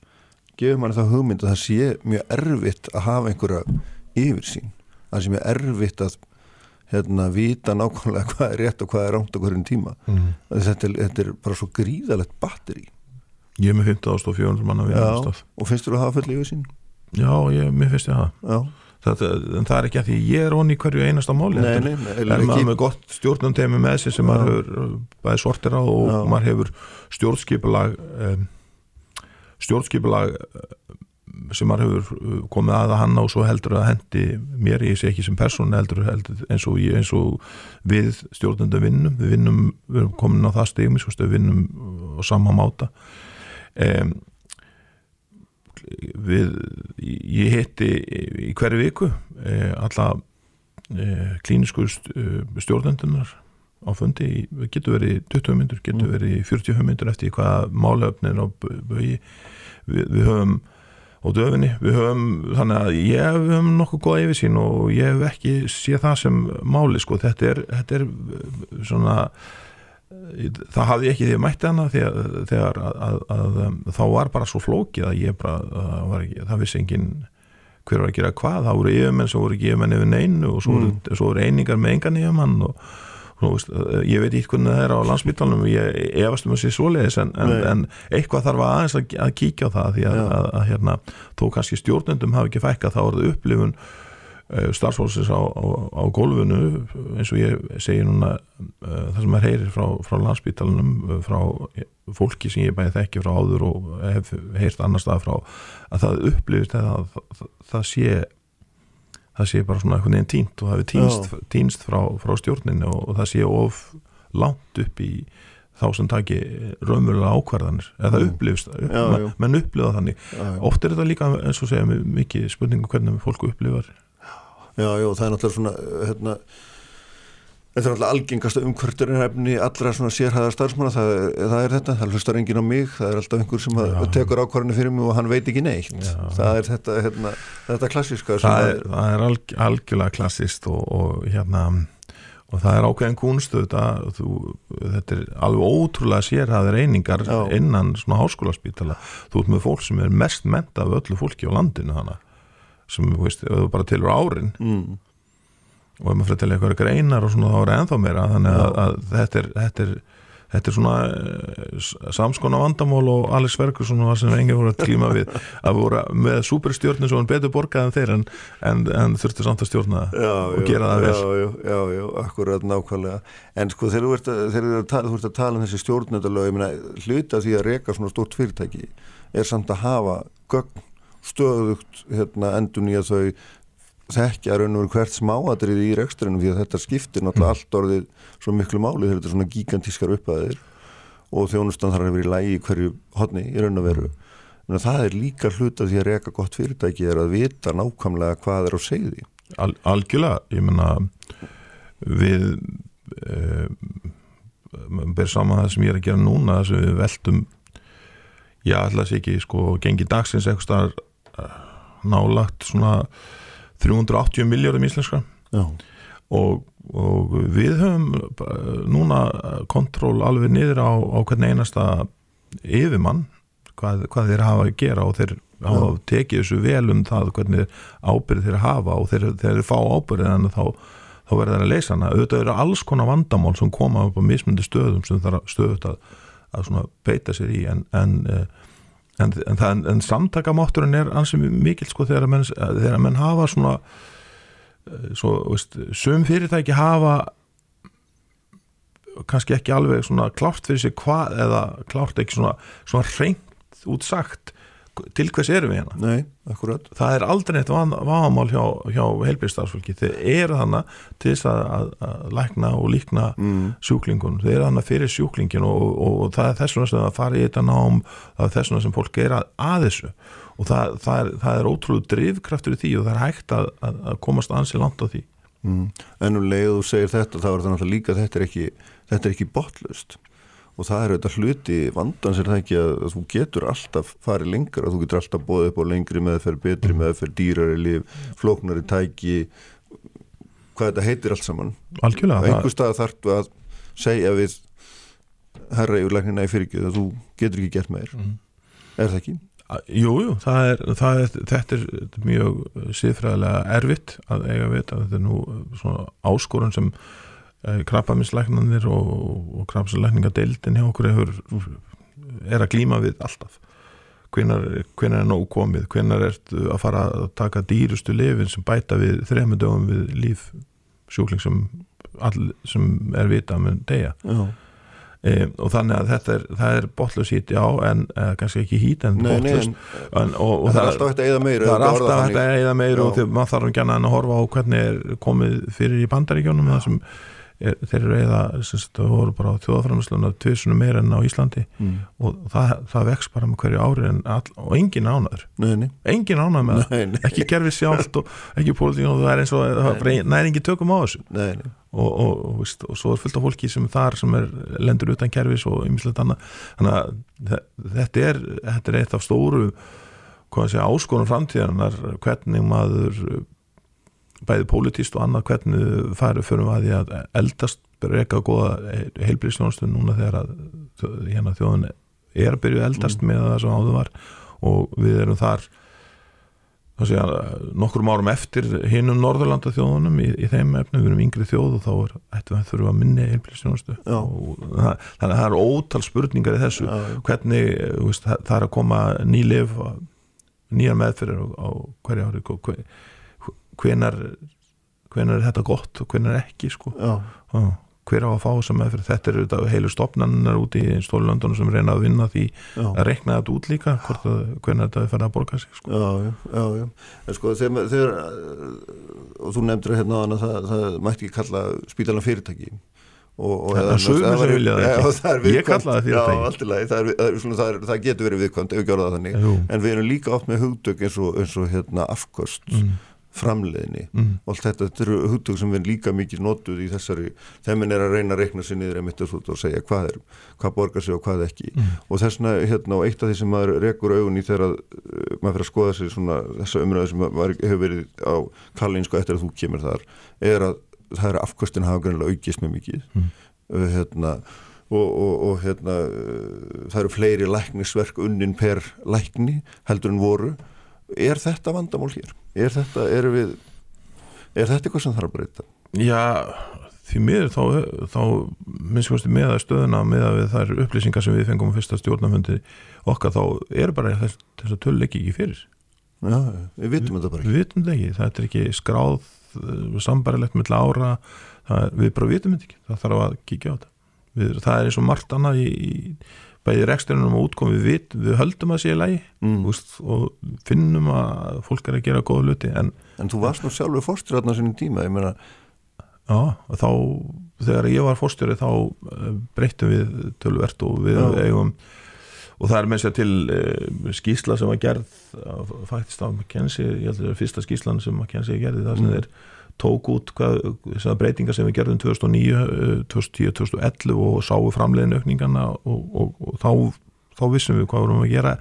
gefur manni það hugmynd að það sé mjög erfitt að hafa einhverja yfir sín það sé mjög erfitt að hérna vita nákvæmlega hvað er rétt og hvað er rámt á hverjum tíma. Mm. þetta, er, þetta er bara svo gríðalegt batteri Ég er með 15.400 manna vinnustöð Og finnst þú að hafa full yfir sín? Já, ég, mér finnst ég að hafa það, en það er ekki að því ég er onni hverju einasta máli nei, nei, nei, er maður með gott stjórnumtemi með sig sem maður hefur bæði sortir á og Já. maður hefur stjórnskipulag um, stjórnskipulag sem maður hefur komið að að hanna og svo heldur að hendi mér, ég sé ekki sem person heldur, heldur eins, og ég, eins og við stjórnundum vinnum. Við vinnum, við erum komin á það stegum við vinnum á sama máta. Um, við, ég hitti í hverju viku eh, alla eh, klínisku eh, stjórnendunar á fundi, getur verið 20 myndur, getur mm. verið 40 myndur eftir hvaða málefnin á bögi við, við höfum og döfinni, við höfum þannig að ég við höfum nokkuð góða yfirsýn og ég hef ekki séð það sem máli sko, þetta er, þetta er svona það hafði ekki því að mætti hana þegar, þegar að, að, að, að þá var bara svo flókið að ég bara ekki, það vissi engin hver var að gera hvað, það voru yfirmenn sem voru ekki yfirmenn yfir neinu og svo, mm. svo voru einingar með engan yfirmann og, og ég veit ekki hvernig það er á landsbytlanum ég efast um að sé svoleiðis en, en, en eitthvað þarf aðeins að kíkja á það því að hérna, þó kannski stjórnendum hafi ekki fækkað þá er það upplifun starfsfólksins á, á, á gólfinu eins og ég segi núna uh, það sem er heyrir frá, frá landsbítalunum uh, frá fólki sem ég bæði þekki frá áður og hef heyrt annar stað frá að það upplifist að það, það, sé það sé bara svona einhvern veginn tínt og það hefur týnst, týnst frá, frá stjórninu og, og það sé of langt upp í þá sem taki raunverulega ákvarðanir. Eða það upplifist, menn upplifa þannig. Já, já. oft er þetta líka eins og segja mikið spurningu hvernig fólku upplifar Já, já, það er náttúrulega svona hérna, Þetta er alltaf algengasta umkvörturinn allra svona sérhæðar starfsmanna það, það er þetta, það hlustar engin á mig það er alltaf einhver sem tekur ákvarðinu fyrir mig og hann veit ekki neitt Já. það er þetta, hérna, þetta klassíska Það er, það er alg, algjörlega klassíst og, og hérna og það er ákveðin kunstu þetta, þú, þetta er alveg ótrúlega sérhæðar einingar Já. innan svona háskólaspítala þú ert með fólk sem er mest menta af öllu fólki á landinu þannig sem, veist, bara tilur árin mm. og ef maður fyrir til eitthvað greinar og svona þá er ennþá meira. Þannig að, að þetta, er, þetta, er, þetta er svona uh, samskona vandamál og Alex Ferguson það sem enginn voru að klíma við (laughs) að voru með superstjórnum svo hann betur borgað en þeir en, en, en þurftu samt að stjórna já, og já, gera það vel. Já, já, já, akkurat nákvæmlega. En sko þegar þú ert að, að, að tala um þessi stjórnendalög hluta því að reyka svona stort fyrirtæki er samt að hafa gögn stöðugt hérna, endun í að þau þekkja raun og hvert smáadrið í rekstrinu því að þetta skiptir náttúrulega mm. allt orðið svo miklu máli þegar þetta er svona gigantískar uppaðir og þjónustan þarf að vera í lægi hverju hodni í raun og veru. En það er líka hluta því að reyka gott fyrirtæki er að vita nákvæmlega hvað er á segði Al, Algjörlega, ég menna við e, ber saman það sem ég er að gera núna þess að við veldum já, alltaf sé ekki, sko, gengi dagsins eitthvað nálagt svona 380 miljardum íslenska og, og við höfum núna kontról alveg niður á, á hvern einasta yfirmann hvað, hvað þeir hafa að gera og þeir hafa Já. tekið þessu vel um það hvernig ábyrð þeir hafa og þeir, þeir fá ábyrð en þá, þá verður þeir að leysa hana. Auðvitað eru alls konar vandamál sem koma upp á mismundi stöðum sem það stöðut að, að beita sér í en, en eh, en, en, en, en samtakamátturinn er ansið mikil sko þegar menn, þegar menn hafa svona eh, svo, veist, sum fyrirtæki hafa kannski ekki alveg svona klárt fyrir sig hvað eða klárt ekki svona, svona reynd útsagt til hvers erum við hérna? Nei, það er aldrei eitt vámál hjá, hjá heilbíðstafsfólki þeir eru þannig til þess að, að, að lækna og líkna mm. sjúklingun þeir eru þannig fyrir sjúklingin og, og, og það er þess vegna sem það fari í þetta nám það er þess vegna sem fólk er að, að þessu. Og það, það, er, er ótrúlega drivkraftur í því og það er hægt að komast ansi langt á því. Mm. En um leið þú segir þetta þá er það náttúrulega líka þetta er ekki, ekki botlust og það er auðvitað hluti vandans er það ekki að, að þú getur alltaf farið lengur að þú getur alltaf bóðið upp á lengri meðferð, betri meðferð, dýrari líf flóknari tæki hvað þetta heitir allt saman Algjörlega einhver stað þarf að segja við herra yfirleiknina í fyrirgjöð að þú getur ekki gert meir mm. er það ekki? Jújú, jú, það er, það er, þetta er mjög síðfræðilega erfitt að eiga að vita þetta er nú svona áskorun sem Eh, krabbaminslæknanir og, og krabbaminslækningadeildin hjá okkur hefur, er að glíma við alltaf. Hvenar, hvenar er nóg komið? Hvenar er að fara að taka dýrustu lifin sem bæta við þrejumundöfum við líf sjúkling sem, all, sem er vita með degja e, og þannig að þetta er, er botlus hít já en e, kannski ekki hít en botlus en, og, og það, er alltaf hægt að eða meira það er alltaf hægt að eða meira og maður þarf ekki að horfa á hvernig er komið fyrir í bandaríkjónum það sem er, þeir eru eða það voru bara á þjóðafræðarslunna tviðsunum meira enn á Íslandi. Mm. og það, það vex bara með hverju ári all, og engin ánaður engin ánaður með það, ekki gerfi sjálft og ekki pólitík og það er eins og það er engin tökum á þessu. Nei, nei. Og, og, og, og svo er fullt af fólki sem þar sem er lendur utan kerfis og ymmislegt annað. Þannig að þetta er, þetta er eitt af stóru hvað sé áskonum framtíðanar hvernig maður bæði pólitíst og annað hvernig færu fyrir að því að eldast reyka góða heilbríðsjónastöð núna þegar að hérna, þjóðun er að byrju eldast mm. með það sem áður var. Og við erum þar segja, nokkrum árum eftir hinnum Norðurlanda þjóðunum í, í þeim efnum, við erum yngri þjóð og þá er, ættum við að þurfa að minni heilbríðsjónastöð þannig að það er ótal spurningar í þessu. Já. hvernig veist, það er að koma nýlif nýja meðferðir á, hverja ári hver, hvenar hvenar er þetta gott og hvenar ekki sko. Hver á að fá þessum meðferð? Þetta eru þetta heilu stopnarnar úti í stólundunum sem reyna að vinna því já. að rekna þetta út líka hvernig þetta er farið að borga sig sko. Já, já, já, en sko þegar, þegar og þú nefndir hérna að það, það mætti ekki kalla spítalan fyrirtæki. Og, og það, það, ég kalla það fyrirtæki. Það getur verið viðkvæmt ef við gjóðum það þannig. Jú. en við erum líka oft með hugdögg eins og, eins og hérna afkost mm framleiðinni mm. og allt þetta, þetta eru hugtök sem við líka mikið notuð í þessari, þeim er að reyna að reikna sér niður og segja hvað er hvað borgar sig og hvað ekki mm. og þessna, hérna, og eitt af því sem maður rekur augun í þegar uh, maður fyrir að skoða sér svona þessa umræðu sem var, hefur verið á Kallinsko eftir að þú kemur þar er að það er afkvöstin hafa greinlega aukist með mikið mm. uh, hérna Og, og, og hérna, uh, það eru fleiri læknisverk unnin per lækni heldur en voru er þetta vandamál hér? Er þetta, er við er þetta eitthvað sem þarf að breyta? Já, því miður þá, þá minnst með að stöðuna með að það er upplýsingar sem við fengum á fyrsta stjórnafundi okkar þá er bara þess, þess að töl ekki ekki fyrir. Já, við vitum þetta bara ekki. Við vitum þetta ekki, þetta er ekki skráð eh, sambarilegt með ára. Það, við bara vitum þetta ekki, það þarf að kíkja á þetta. Við, það er eins og margt annað í, í bæðið reksturinn og útkomi við, við höldum að sé lægi mm. og finnum að fólk er að gera góða luti en, en þú varst nú sjálfur fórstjóri á sínum tíma meina... já, og þá þegar ég var fórstjóri þá eh, breyttum við tölvert og við já. eigum og það er með sér til uh, skísla sem var gerð faktist af McKenzie, ég held að það er fyrsta skíslan sem McKenzie gerði það sem mm. er tók út hvað, breytingar sem við gerðum 2009, 2010, 2011 og sáu framleiðin aukningarna og, og, og þá, þá vissum við hvað vorum að gera.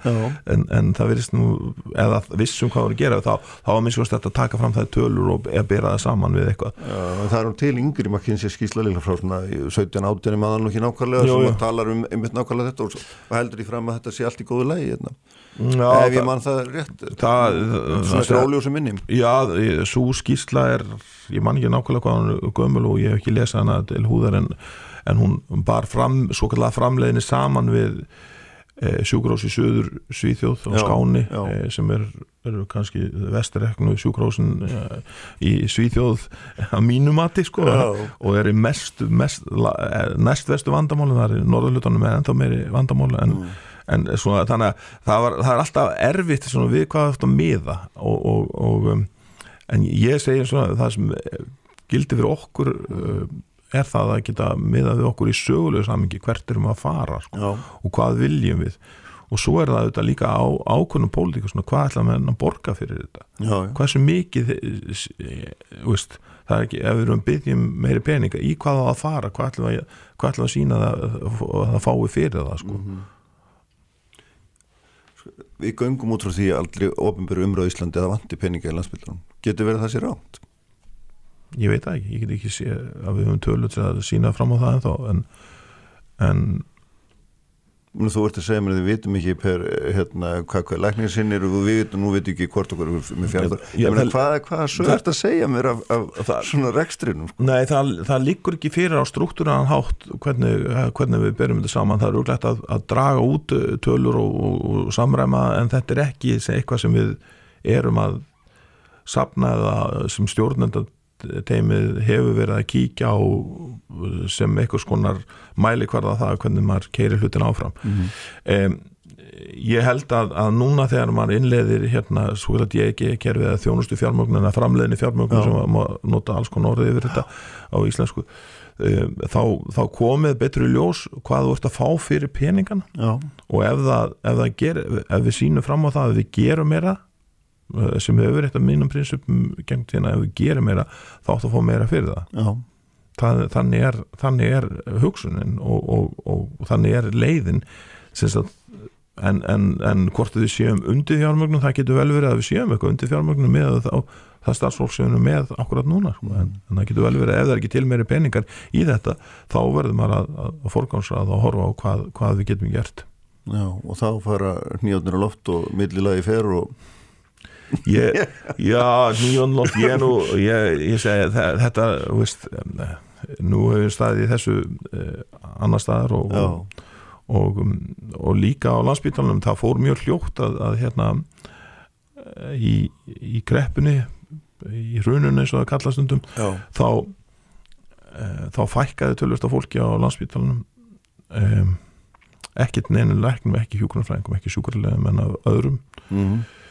En, en það virðist nú eða vissum hvað vorum að gera þá, þá var minnst þetta að taka fram það tölur og bera það saman við eitthvað. Já, Það er um til yngri kynsi skísla líka frá svona 17-18 maður nú ekki nákvæmlega sem talar um einmitt nákvæmlega þetta og, og heldur í fram að þetta sé allt í góðu lægi hérna Já, ef ég mann það rétt það, svona stráljós sem minnum Já, svo skísla er ég mann ekki nákvæmlega hvað hann gömul og ég hef ekki lesað hana til húðar en, en hún bar fram, svo kallar framleiðinni saman við e, sjúkrós í söður Svíþjóð og Skáni já. E, sem er, er kannski vestireknu sjúkrósin e, í Svíþjóð að mínumati sko og er í mest, mest e, næst vestu vandamáli, það er í norðurlutunum en ennþá meiri vandamáli en mm en svona, þannig að það, var, það er alltaf erfitt við hvað þetta miða og, og, og um, en ég segi svona það sem gildi fyrir okkur uh, er það að geta miða við okkur í sögulegu samingi hvert erum við að fara sko, og hvað viljum við. Og svo er það auðvitað líka á ákvönum pólitíku svona hvað ætla með að borga fyrir þetta? Já, já. hvað sem mikið veist, það er ekki, ef við erum byggjum meiri peninga, í hvað það að fara? Hvað ætla að, hvað ætla að sína það að það fái fyrir það sko? Mm -hmm við göngum út frá því aldrei ofinböru umröðu Íslandi að vandi peninga í landsbyldunum getur verið það sér átt? Ég veit ekki, ég get ekki sé að við höfum tölur til að sína fram á það en þá en, en Þú ert að segja mér að við vitum ekki per, hérna, hvað, hvað læknir sinn er og við vitum, nú vitum ekki hvort okkur hvað, hvað svo ert að segja mér af, af það, svona rekstrinum? Sko? Nei, það, það líkur ekki fyrir á struktúran hátt hvernig, hvernig við berjum þetta saman. Það er úrlægt að, að draga út uh, tölur og, og, og samræma en þetta er ekki eitthvað sem við erum að sapna eða sem stjórnenda teimið hefur verið að kíkja á sem eitthvað skonar mæli hverða það hvernig maður keirir hlutin áfram mm -hmm. um, ég held að, að núna þegar maður innleðir hérna svo að ég ekki kerfið að þjónustu fjármögnun að framleðinni fjármögnun sem maður nota alls konar orðið yfir þetta á íslensku um, þá, þá komið betru ljós hvað þú ert að fá fyrir peningana Já. og ef það, ef það ger, ef við sínum fram á það að við gerum meira sem hefur eitt af mínum prinsipum gengt hérna ef við gerum meira þá áttu að fá meira fyrir það, það þannig, er, þannig er hugsunin og, og, og, og þannig er leiðin að, en, en, en hvort við séum undir fjármögnum það getur vel verið að við séum eitthvað undir fjármögnum með þá, það starfsfólk sem við með akkurat núna sko. en, en það getur vel verið ef það er ekki til meiri peningar í þetta þá verður maður að, að, að forgámsra að horfa á hvað, hvað við getum gert Já og þá fara nýjóðnir á loft og millilagi fer og ég, (laughs) já, nýjónlótt ég nú, ég, ég segi þetta, veist nú hefur staðið í þessu eh, annar staðar og, og, og, um, og líka á landsbytarnum það fór mjög hljótt að, að hérna eh, í, í kreppunni í hrununni eins og það kallast undum þá e, þá fækkaði tölvist af fólki á landsbytarnum e, ekkert neina læknum, ekki hjúkunarfræðingum ekki sjúkurlegum en af öðrum. Mm -hmm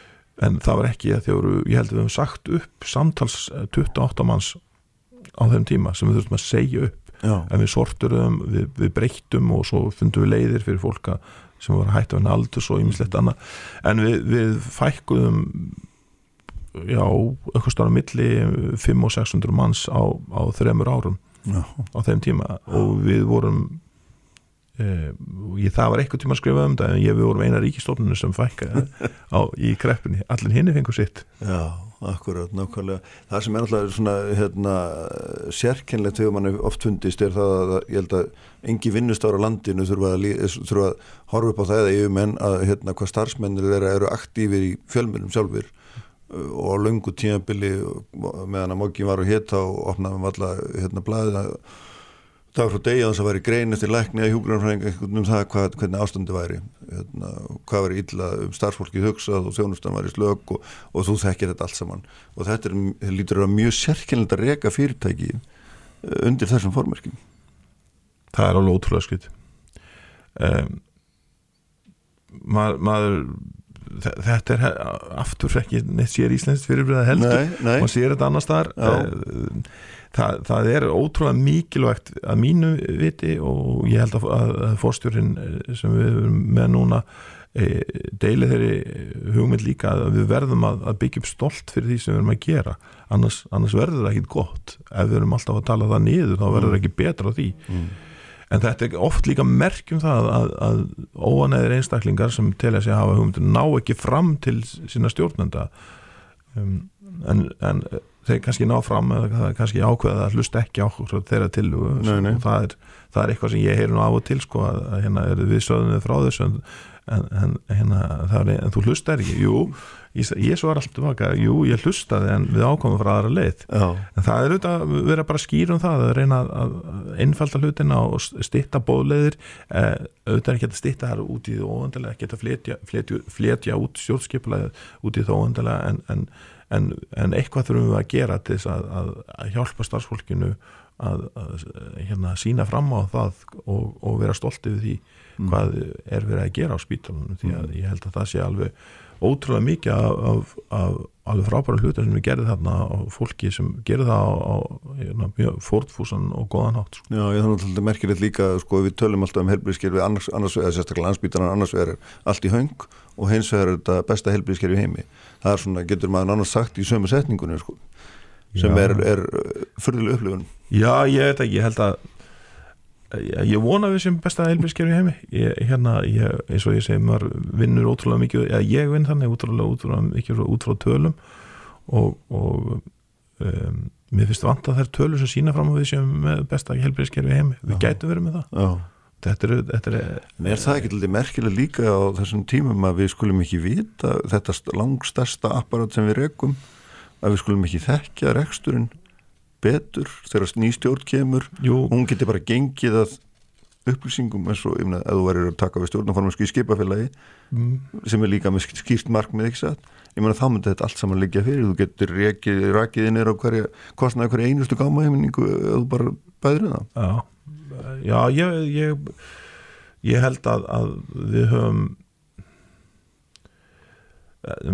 en það var ekki að þjóru, ég held að við hefum sagt upp samtals 28 eh, manns á þeim tíma sem við þurftum að segja upp Já. en við sorturum, við, við breyttum og svo fundum við leiðir fyrir fólka sem var hægt af henni aldurs og ymmislegt annað en við, við fækkuðum já, eitthvað stára milli 5 og 600 manns á, á þremur árum já. á þeim tíma og við vorum Uh, ég, það var eitthvað tíma að skrifa um það en ég við vorum eina ríkistofnunum sem fækka á, í kreppunni, allir hinn fengur sitt. Já, akkurat, nákvæmlega. Það sem er alltaf svona hérna, sérkennlegt þegar mann oft fundist er það að ég held að engi vinnustára landinu þurfa að, þurfa að horfa upp á það eða yfirmenn að hérna, hvað starfsmennir þeirra eru aktífir í fjölmjölum sjálfur uh, og á löngu tímabili meðan að mókin var að hita og opnaðum alltaf hérna blæðið að var frá degi að þess að væri grein eftir lækni að hjúgrunarfræðing um það hvað, hvernig ástandi væri hérna, hvað væri illa um starfsfólkið hugsað og þjónustan væri slög og, og þú þekkir þetta allt saman. Og þetta er, lítur að mjög sérkynlega að reyka fyrirtæki eh, undir þessum formerkjum. Það er alveg ótrúlega skrið um, maður, maður þetta er aftur ekki neitt sér íslenskt fyrirbreða heldur og sér þetta annars þar það, það er ótrúlega mikilvægt að mínu viti og ég held að, að fórstjórin eh, sem við erum með núna e, deili þeirri hugmynd líka að við verðum að, að byggja upp stolt fyrir því sem við erum að gera. Annars, annars verður það ekkit gott. Ef við erum alltaf að tala það niður þá verður það ekki betra á því. Mm. en þetta er oft líka merkjum það að, að óanæðir einstaklingar sem telja sig að hafa hugmyndur ná ekki fram til sína stjórnenda. Um, en, en þeir kannski ná fram eða kannski ákveða að hlusta ekki á þeirra til og, nei, nei. og það, er, það er eitthvað sem ég heyr nú af og til sko að hérna er við sögðum frá þessu en, en, hérna, er, en þú hlustar ekki, jú ég, ég svo er alltaf tilbaka, jú ég hlustaði en við ákomum frá aðra leið Já. en það er auðvitað að vera bara skýr um það að reyna að einfalda hlutina og stitta bóðleiðir eh, auðvitað ekki að stitta það út í því óöndilega, ekki að fletja, fletja, fletja út sjálfskeipulega út í því óöndilega en, en en, en eitthvað þurfum við að gera til þess að, að, að hjálpa starfsfólkinu að, að hérna, sína fram á það og, og vera stoltið við því mm. hvað er verið að gera á spítalunum því að mm. ég held að það sé alveg ótrúlega mikið af, af, af alveg frábæra hlutar sem við gerðum þarna og fólki sem gerði það á, á hérna, mjög fórtfúsan og góðan hátt sko. Já, ég þannig að þetta merkir þetta líka sko, við tölum alltaf um helbriðskerfi annars, annars vegar, sérstaklega landsbítanar annars vegar er allt í haung og hins vegar er þetta besta helbriðskerfi heimi það er svona, getur maður annars sagt í sömu setningunni sko, sem Já. er, er fyrðileg upplifun Já, ég veit ekki, ég held að ég vona við sem besta heilbíðskerfi heimi ég, hérna, ég, eins og ég segi maður vinnur ótrúlega mikið, eða ég vinn þannig ótrúlega, ótrúlega mikið út frá tölum og, og um, mér finnst vant að það er tölur sem sína fram á við sem besta heilbíðskerfi heimi við Já. gætum verið með það Já. Þetta er, þetta er, er það ekki alltaf merkilega líka á þessum tímum að við skulum ekki vita þetta langstasta apparat sem við rekum að við skulum ekki þekkja reksturinn betur þegar nýstjórn kemur? Jú. hún getur bara gengið að upplýsingum eins og ef þú verður að taka við stjórnaformansku í skipafélagi mm. sem er líka með skýrt markmið ekki satt? Ég meina þá myndir þetta allt saman liggja fyrir. Þú getur rakið inn á hverja kostnaði hverja einustu gámaheimningu eða þú bara bæður það. Já, Já ég, ég, ég held að, að við höfum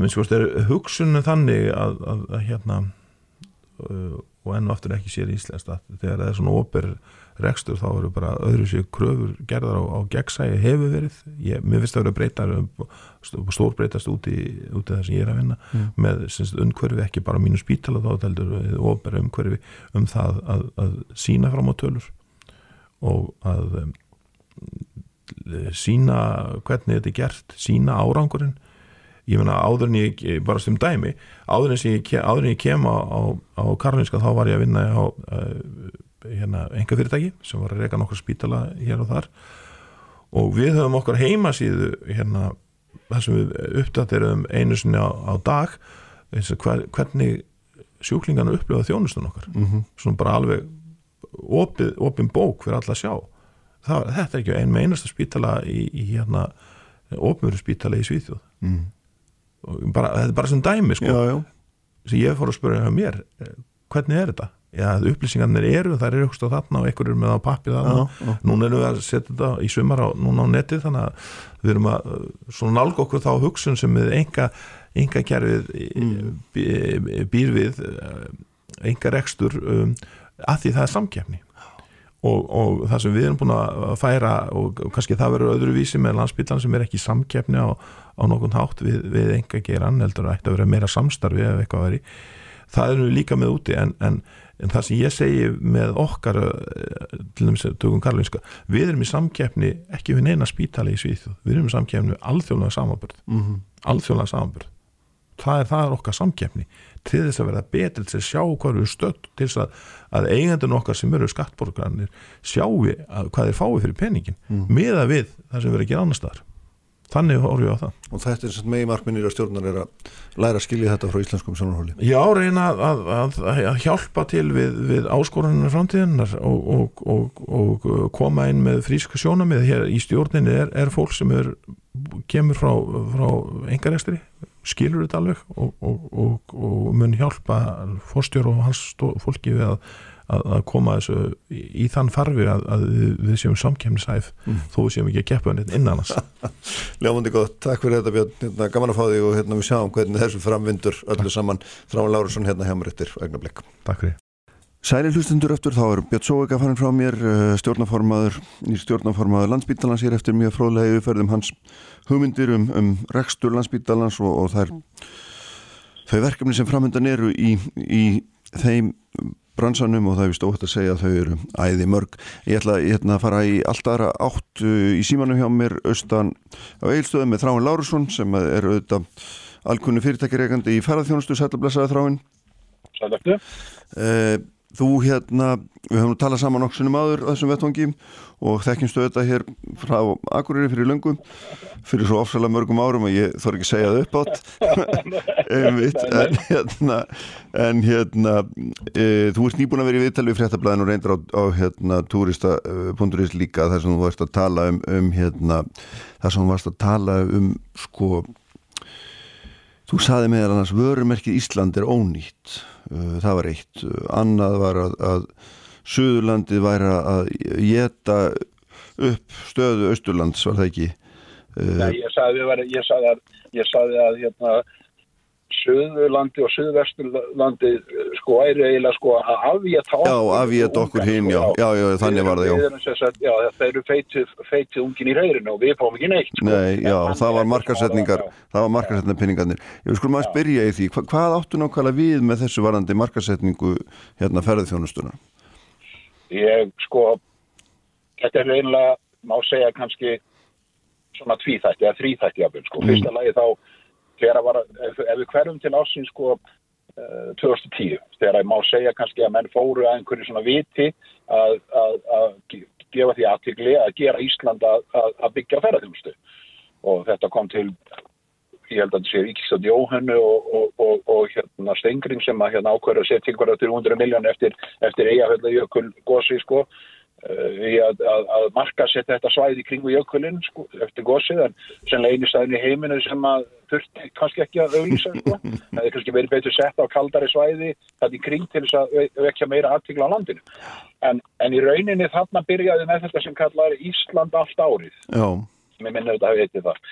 minnst hugsunum þannig að, að, að hérna og enn og aftur ekki sér íslenskt að þegar það er svona óper rekstur þá eru bara öðru sér kröfur gerðar á, á gegnsægi hefur verið ég, mér finnst það að vera breytar stór breytast út í, út í það sem ég er að vinna mm. með umhverfi ekki bara mínu spítala þá heldur óper umhverfi um það að, að sína fram á tölur og að um, sína hvernig þetta er gert sína árangurinn. Ég menna áður en ég, bara sem dæmi áður en ég, áður en ég kem á, á, á Karolinska þá var ég að vinna á uh, hérna, enga fyrirtæki sem var að reyka nokkur spítala hér og þar. Og við höfum okkar heimasíðu hérna, þar sem við uppdaterum einu sinni á, á dag hver, hvernig sjúklingarna upplifa þjónustun okkar. Mm -hmm. svona bara alveg opið, opið bók fyrir alla að sjá það, þetta er ekki ein með einasta spítala í, í hérna opmjöru spítala í Svíþjóð mm bara, þetta er bara sem dæmi sko já, já. sem ég fór að spura hjá mér eh, hvernig er þetta? Já, upplýsingarnir eru, það eru eitthvað þarna og einhver er með á pappi þarna núna erum við að setja þetta í sumar á, núna á netið þannig að við erum að eh, svona nálga okkur þá hugsun sem við enga, enga kerfið mm. býr við enga rekstur um, að því það er samkjafni og, og það sem við erum búin að færa og, og kannski það verður öðruvísi með landsbytlan sem er ekki samkefni á, á nokkurn hátt við, við enga geran heldur að ætti að vera meira samstarfi ef eitthvað veri það erum við líka með úti en, en, en það sem ég segi með okkar eh, til dæmis tökum Karlinska við erum í samkefni ekki við neina spítali í Svíþjóð, við erum í samkefni við alþjóðlega samanbörð mm -hmm. alþjóðlega samanbörð það er, það er okkar samkefni til þess að vera betri til að sjá hvað eru stödd til þess að, að eigandun okkar sem eru skattborgarnir sjáu hvað þeir fái fyrir peningin mm. meða við það sem verður að gera annar staðar þannig horfum við á það. Og þetta er sem megi markminnir á stjórnar er að læra að skilja þetta frá íslenskum sjónarhóli. Já, reyna að, að, að hjálpa til við, við áskoruninu framtíðinnar og, og, og, og koma inn með fríska sjónamið hér í stjórninu er, er fólk sem er, kemur frá, frá engarekstri skilur þetta alveg og, og, og, og mun hjálpa fórstjór og hans fólki við að, að, að koma þessu í, í þann farfi að, að við, við séum samkemnisæf mm. þó við séum ekki að keppa henni innan hans. (laughs) Ljámundi gott, takk fyrir þetta Björn. Hérna, gaman að fá þig og hérna við sjáum hvernig þessu framvindur öllu saman, Þráin Lárusson hérna hjá mér eftir augnablik. Takk fyrir. Sæli hlustundur eftir, þá er Björn Sóvika farin frá mér, eh, stjórnaformaður í stjórnaformaður landsbítalans ég er eftir mjög fróðlega yfirferðum hans. Hugmyndir um, um rekstur landsbítalans og, og þær þau verkefni sem framöndan eru í, í þeim bransanum og það er vist óhætt að segja að þau eru æði mörg. Ég ætla, ætla að fara í allt aðra átt uh, í símanum hjá mér austan á eilstöðum með Þráin Lárusson sem er auðvitað alkunni fyrirtækireikandi í ferðarþjónustu, sætla blessaði Þráin. Sætla eftir. Þú hérna, við höfum talað saman okkur um aður þessum vettvangi og þekkjumstu þetta hér frá Akureyri fyrir löngu, fyrir svo ofsalega mörgum árum og ég þorði ekki að segja það upp átt (laughs) en hérna en hérna e, þú ert nýbúin að vera í viðtal við fréttablaðin og reyndir á, á hérna turista.is líka þar sem þú varst að tala um, um hérna, þar sem þú varst að tala um sko þú saði með annars vörumerkið Ísland er ónýtt það var eitt, annað var að, að Suðurlandið væri að geta upp stöðu Östurlands, var það ekki? Uh, Nei, ég sagði, ég sagði að, ég sagði að hérna, Suðurlandi og Suðvesturlandi sko er eiginlega sko að okkur. Já, afgeta okkur hinn, já. Já, já, þannig var það, já. Já, það eru feitið, feitið ungin í reyðinu og við fáum ekki neitt. Sko. Nei, já, það var markarsetningar, það var markarsetningar pinningarnir. Ég vil sko maður spyrja í því, hva, hvað áttu nákvæmlega við með þessu varandi markarsetningu hérna ferðið Ég, sko, þetta er eiginlega, má segja kannski svona tvíþætti eða þrýþætti af sko. Mm. Var, ef, ef við hverjum til ásins sko uh, eh, 2010, þegar ég má segja kannski að menn fóru að einhverju svona viti að, að, að gefa því aðtikli að gera Ísland að, að byggja ferðarþjónustu og þetta kom til ég held að þetta sé Ríkistad Jóhannu og, og, og, og hérna Stengring sem að hérna ákveður að setja ykkur til 100 miljón eftir, eftir eigahölda jökul gósi sko í að, að, að marka setja þetta svæði kringu jökulinn sko, eftir gósið en senlega einu staðin í heiminu sem að þurfti kannski ekki að auðvisa sko. (laughs) það er kannski verið betur sett á kaldari svæði það er kring til þess að vekja meira aðtíkla á landinu. En, en í rauninni þarna byrjaði með þetta sem kallar Ísland allt árið. Ég minna þetta að veitir það.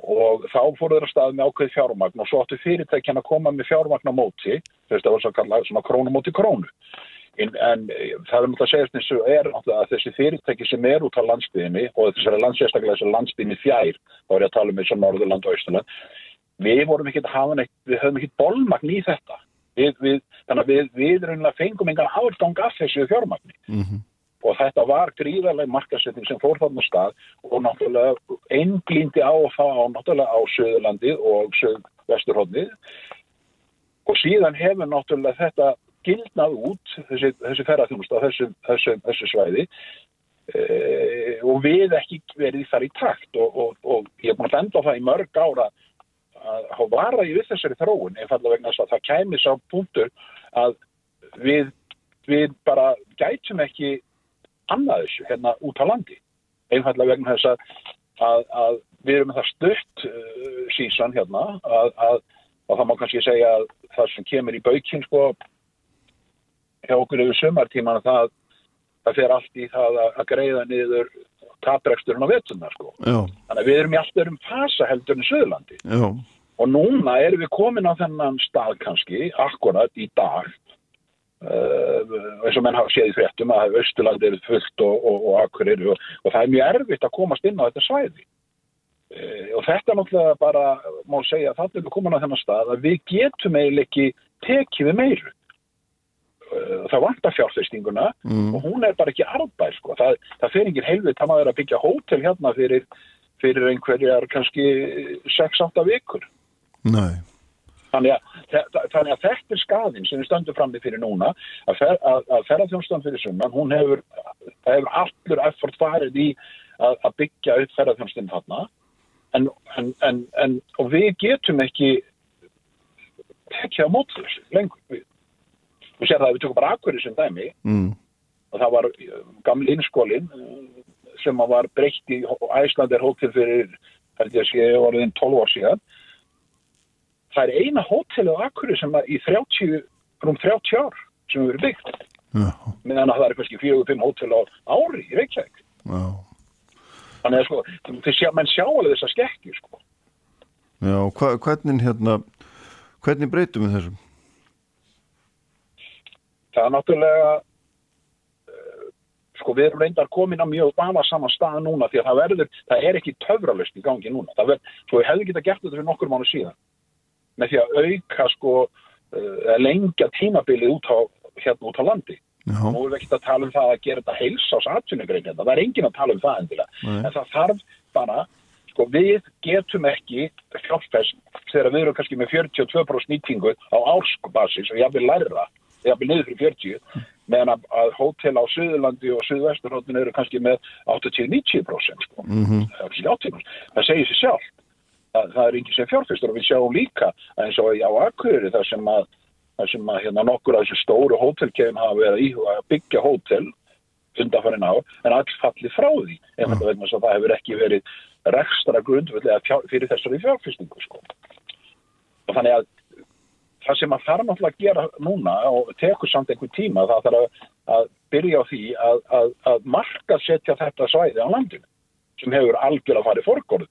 Og þá fóruður að stað með ákveð fjármagn og svo áttu fyrirtækjan að koma með fjármagn á móti þess að það var svo kallað krónu móti krónu En, en það er náttúrulega að segja náttúrulega að þessi fyrirtæki sem er út á landsbygðinni og þessari landsjæstaklega þessari landsbygðinni fjær, þá er ég að tala um eins og Norðurland og Ísland, við vorum ekki að hafa neitt, við höfum ekki bólmagn í þetta. Við, við, þannig að við, við rauninlega fengum engan afgang af þessu fjármagni. Mm -hmm. Og þetta var gríðarlega markasetting sem fór þarna stað og náttúrulega einglindi á að fá náttúrulega á Suðurlandið og Suðvesturhóttnið og síðan hefur náttúrulega þetta gildnað út þessi, þessi ferðarþjónusta á þessu, þessu, þessu svæði. E, og við ekki verið þar í takt og, og, og ég er búin að benda á það í mörg ára að há vara í við þessari þróun einfallega vegna að það kæmis á punktur að við, við bara gætum ekki annað þessu hérna út á landi. Einfallega vegna þess að, að, að við erum með það stutt uh, sísan hérna að, að það má kannski segja að það sem kemur í baukinn sko hjá okkur yfir sömartíman það, það fer allt í það að, að greiða niður tapræksturinn á vettunar sko. Þannig að við erum í allt örum fasa heldur en Söðurlandi. Já. Og núna erum við komin á þennan stað kannski, akkurat í dag, uh, eins og menn hafa séð í fréttum að Östurland er fullt og, og, og Akkurir og, og það er mjög erfitt að komast inn á þetta svæði uh, og þetta náttúrulega bara, má segja, það er komin á þennan stað að við getum eiginlega ekki tekið við meiru það vantar fjárfestinguna mm. og hún er bara ekki arbæð sko. það, það fer engin helvit að maður að byggja hótel hérna fyrir, fyrir einhverjar kannski 6-8 vikur Nei Þannig að, þannig að þetta er skadinn sem við stöndum fram með fyrir núna að, fer, að, að ferðarþjónustan fyrir sunnan, hún hefur, hefur allur effort farið í að, að byggja upp ferðarþjónustin þarna en, en, en, en og við getum ekki tekja á mót þessu lengur. Við, við séum það að við tökum bara akkurið sem dæmi mm. og það var gamli innskólinn sem var breytt í Æslandir hóttil fyrir, held ég að sé, orðin 12 ár síðan það er eina hótel á Akkur sem er í 30, rúm 30 ár sem hefur byggt Já. meðan að það er kannski 4-5 hótel á ári í Reykjavík Já. þannig að sko, sjá, menn sjá alveg þess að skekki sko. Já, hva, hvernig hérna hvernig breytum við þessum? Það er náttúrulega uh, sko við erum reyndar komin að mjög bana saman stað núna því að það verður, það er ekki töfralust í gangi núna, það verður, svo við hefðum geta gert þetta fyrir nokkur mánu síðan með því að auka sko uh, lengja tímabilið út á, hérna út á landi. Já. Nú erum við ekki að tala um það að gera þetta heils ás atvinnugrein hérna. Það er engin að tala um það endilega. Nei. En það þarf bara, sko við getum ekki fjárfest þegar við erum kannski með 42% nýtingu á ársbasis og ég vil læra, ég vil niður fyrir 40 meðan að, að hótel á Suðurlandi og Suðvesturhóttin eru kannski með 80-90% sko. Mm -hmm. það, segir sér sjálf það, það er ekki sem fjárfæstur og við sjáum líka eins og á Akureyri þar sem að, þar sem að hérna, nokkur af þessu stóru hótelkefin hafa verið íhuga að byggja hótel undanfærin á en alls falli frá því en mm. þetta það hefur ekki verið rekstra grundvöldlega fyrir þessari fjárfæstingu sko. og þannig að það sem að þarf náttúrulega að gera núna og tekur samt einhver tíma það þarf að, að byrja á því að, að, að marka setja þetta svæði á landinu sem hefur algjörlega farið fórgóð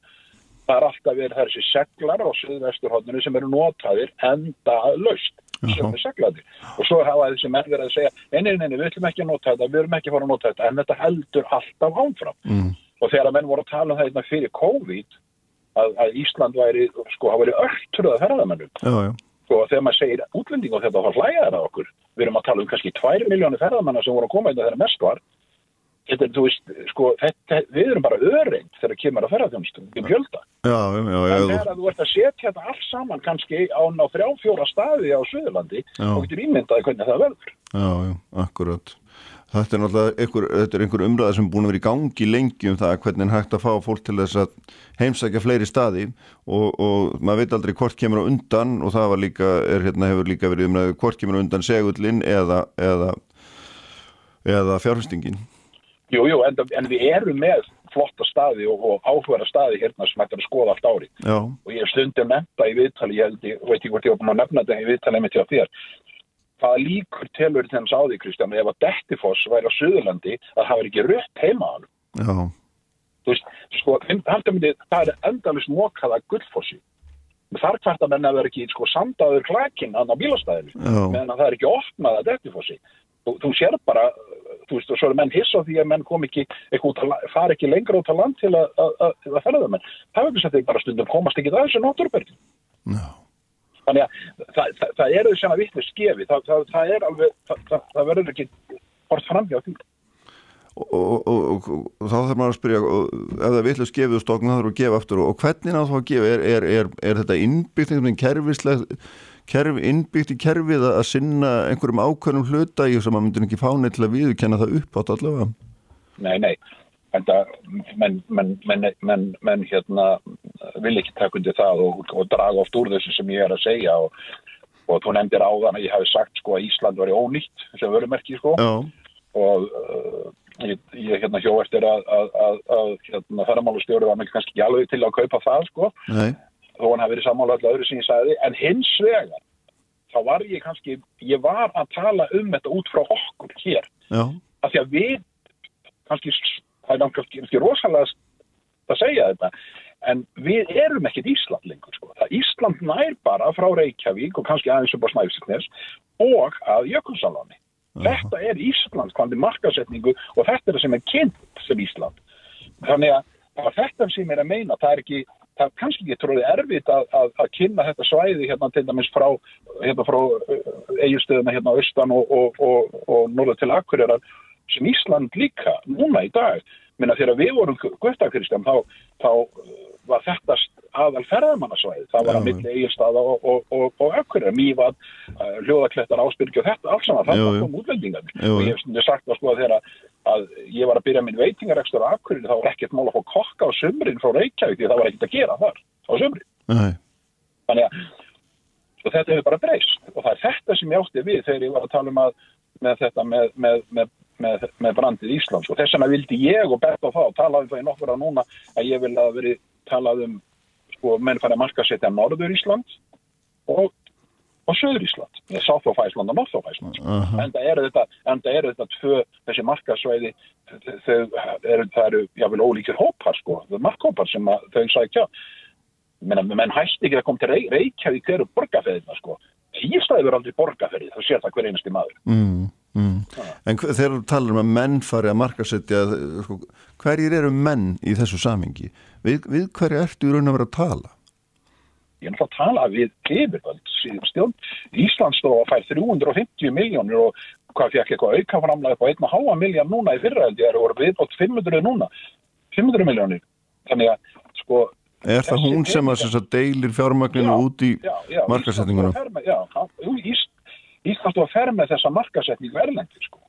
það er alltaf verið þessi seglar á Suðvesturhóttinu sem eru notaðir enda laust sem er seglaði og svo hafa þessi menn verið að segja neini, neini, við ætlum ekki að nota þetta, við erum ekki að fara að nota þetta en þetta heldur alltaf ánfram mm. og þegar að menn voru að tala um þetta fyrir COVID að, að Ísland væri sko, hafa verið ölltröða ferðamennum sko, þegar maður segir útlending og þetta þá hlæðar það okkur við erum að tala um kannski 2 miljónu ferðamennar sem voru að koma inn þegar mest var Þetta, þú veist, sko, þetta, við erum bara öðreint þegar kemur að ferðarþjónustum um. Já, já, já. En þegar þú ert að setja þetta alls saman kannski á ná þrjá-fjóra staði á Suðurlandi og getur ímyndaði hvernig það verður. Já, já, akkurat. Þetta er náttúrulega einhver, er einhver umræða sem er búin að vera í gangi lengi um það hvernig hægt að fá fólk til þess að heimsækja fleiri staði og, og maður veit aldrei hvort kemur á undan og það líka, er, hérna, hefur líka verið umræðu hvort kemur á undan segullin eða, eða, eða fjárfestingin. Jú, jú, en, en við erum með flotta staði og, og áhugaðra staði hérna sem hættir að skoða allt ári. Já. Og ég stundi að nefna í viðtali, ég held, ég veit ekki hvort ég var búin að nefna þetta í viðtali með til að þér. Það líkur telur á því, Kristján, ef að Dettifoss væri á Suðurlandi að það var ekki rött heima hann. Já. Þú veist, sko, myndi, það er endalist mókaða gullfossi. Þar hvert að menna verður ekki sko, samdaður klækinn á bílastæðinu, meðan það er ekki opnað að Dettifossi. Þú, þú sér bara, þú veist, og svo er menn hissa því að menn kom ekki, far ekki lengra út á land til að, að, að, að ferða menn það er ekki að þeir bara stundum komast ekki það þessu nóturbergin. No. Þannig að það, það, það eru þessi að vittu skefi, það er alveg, það verður ekki hort framhjá því. Og, og, og, og þá þarf maður að spyrja ef það villu skefið stokna þá þarf að gefa aftur og hvernig náðu þá að gefa, er, er, er, er þetta innbyggt einhvern veginn kerfislega kerfi, innbyggt í kerfið að sinna einhverjum ákveðnum hluta í að maður myndir ekki fáni til að viðkenna það upp átt allavega? Nei, nei, menn men, men, men, hérna vil ekki taka undir það og, og draga oft úr þessu sem ég er að segja og, og þú nefndir á þann að ég hafi sagt sko að Ísland var í ónýtt sem vörumerki sko. Já. og uh, ég, ég hérna hjó eftir að, að, að, að hérna ferramálustjóru var mikil kannski ekki alveg til að kaupa það sko. Nei. Þó hann hafi verið sammála allir öðru sem ég sagði, en hins vegar þá var ég kannski, ég var að tala um þetta út frá okkur hér, Já. af því að við kannski, það er náttúrulega rosalega að segja þetta, en við erum ekkert Ísland lengur, sko. það, að Ísland nær bara frá Reykjavík og kannski aðeins upp á Snæfisnes og að Jökulsalóni. Uh -huh. Þetta er Ísland hvaðið markasetningu og þetta er það sem er kynnt sem Ísland. Þannig að þetta sem er að meina, það er ekki það er kannski ekki tróðið erfitt að, að, að kynna þetta svæði hérna til dæmis frá, hérna frá eiginstöðuna hérna á austan og, og, og, og norða til Akureyrar sem Ísland líka núna í dag. Minna þegar við vorum Guðstakiristján þá, þá var þetta aðal ferðamannasvæði. Það var að milli eiginstaða og Akureyrar, Mývad, Hljóðaklettar, Ásbyrgi og þetta alls saman. Það kom útlendingar. Og ég hef stundið sagt að sko að þegar að ég var að byrja minn veitingarekstur á Akureyri þá var ekkert mál að fá kokka á sömrin frá Reykjavík því það var ekkert að gera þar á sömrin. Nei. Þannig að þetta hefur bara breyst og það er þetta sem ég átti við þegar ég var að tala um að með þetta með, með, með, með brandið Íslands. Og þess vegna vildi ég og betta það og talaði um það í nokkur að núna að ég vil að veri talað um sko menn fara að markasetja Norður Ísland og og Söður Ísland, South of Iceland og North of Iceland uh -huh. en það eru þetta eru þetta tvö, þessi markasvæði þau eru, það eru jáfnvel ólíkir hópar sko, markhópar sem að, þau sækja. Menn, menn hætti ekki að koma til Reykjavík hverju borgarferðina sko. Ísland eru aldrei borgarferði, þá sér það hver einasti maður. Mm, mm. En þegar þú talar um að menn fari að markasetja sko, hverjir eru menn í þessu samingi? Við, við hverju ertu í raun að vera að tala? Ég er náttúrulega að tala við yfirvöld. Ísland stóð að fær 350 miljónir og hvað fekk eitthvað aukaframlega upp á 1,5 miljón núna í fyrraðaldi. Það eru við átt 500 núna. 500 miljónir. Þannig að sko... Er það hún sem að, að deilir fjármagninu út í markasetningunum? Já, Ísland stóð að fer með þessa markasetningu erlendir sko.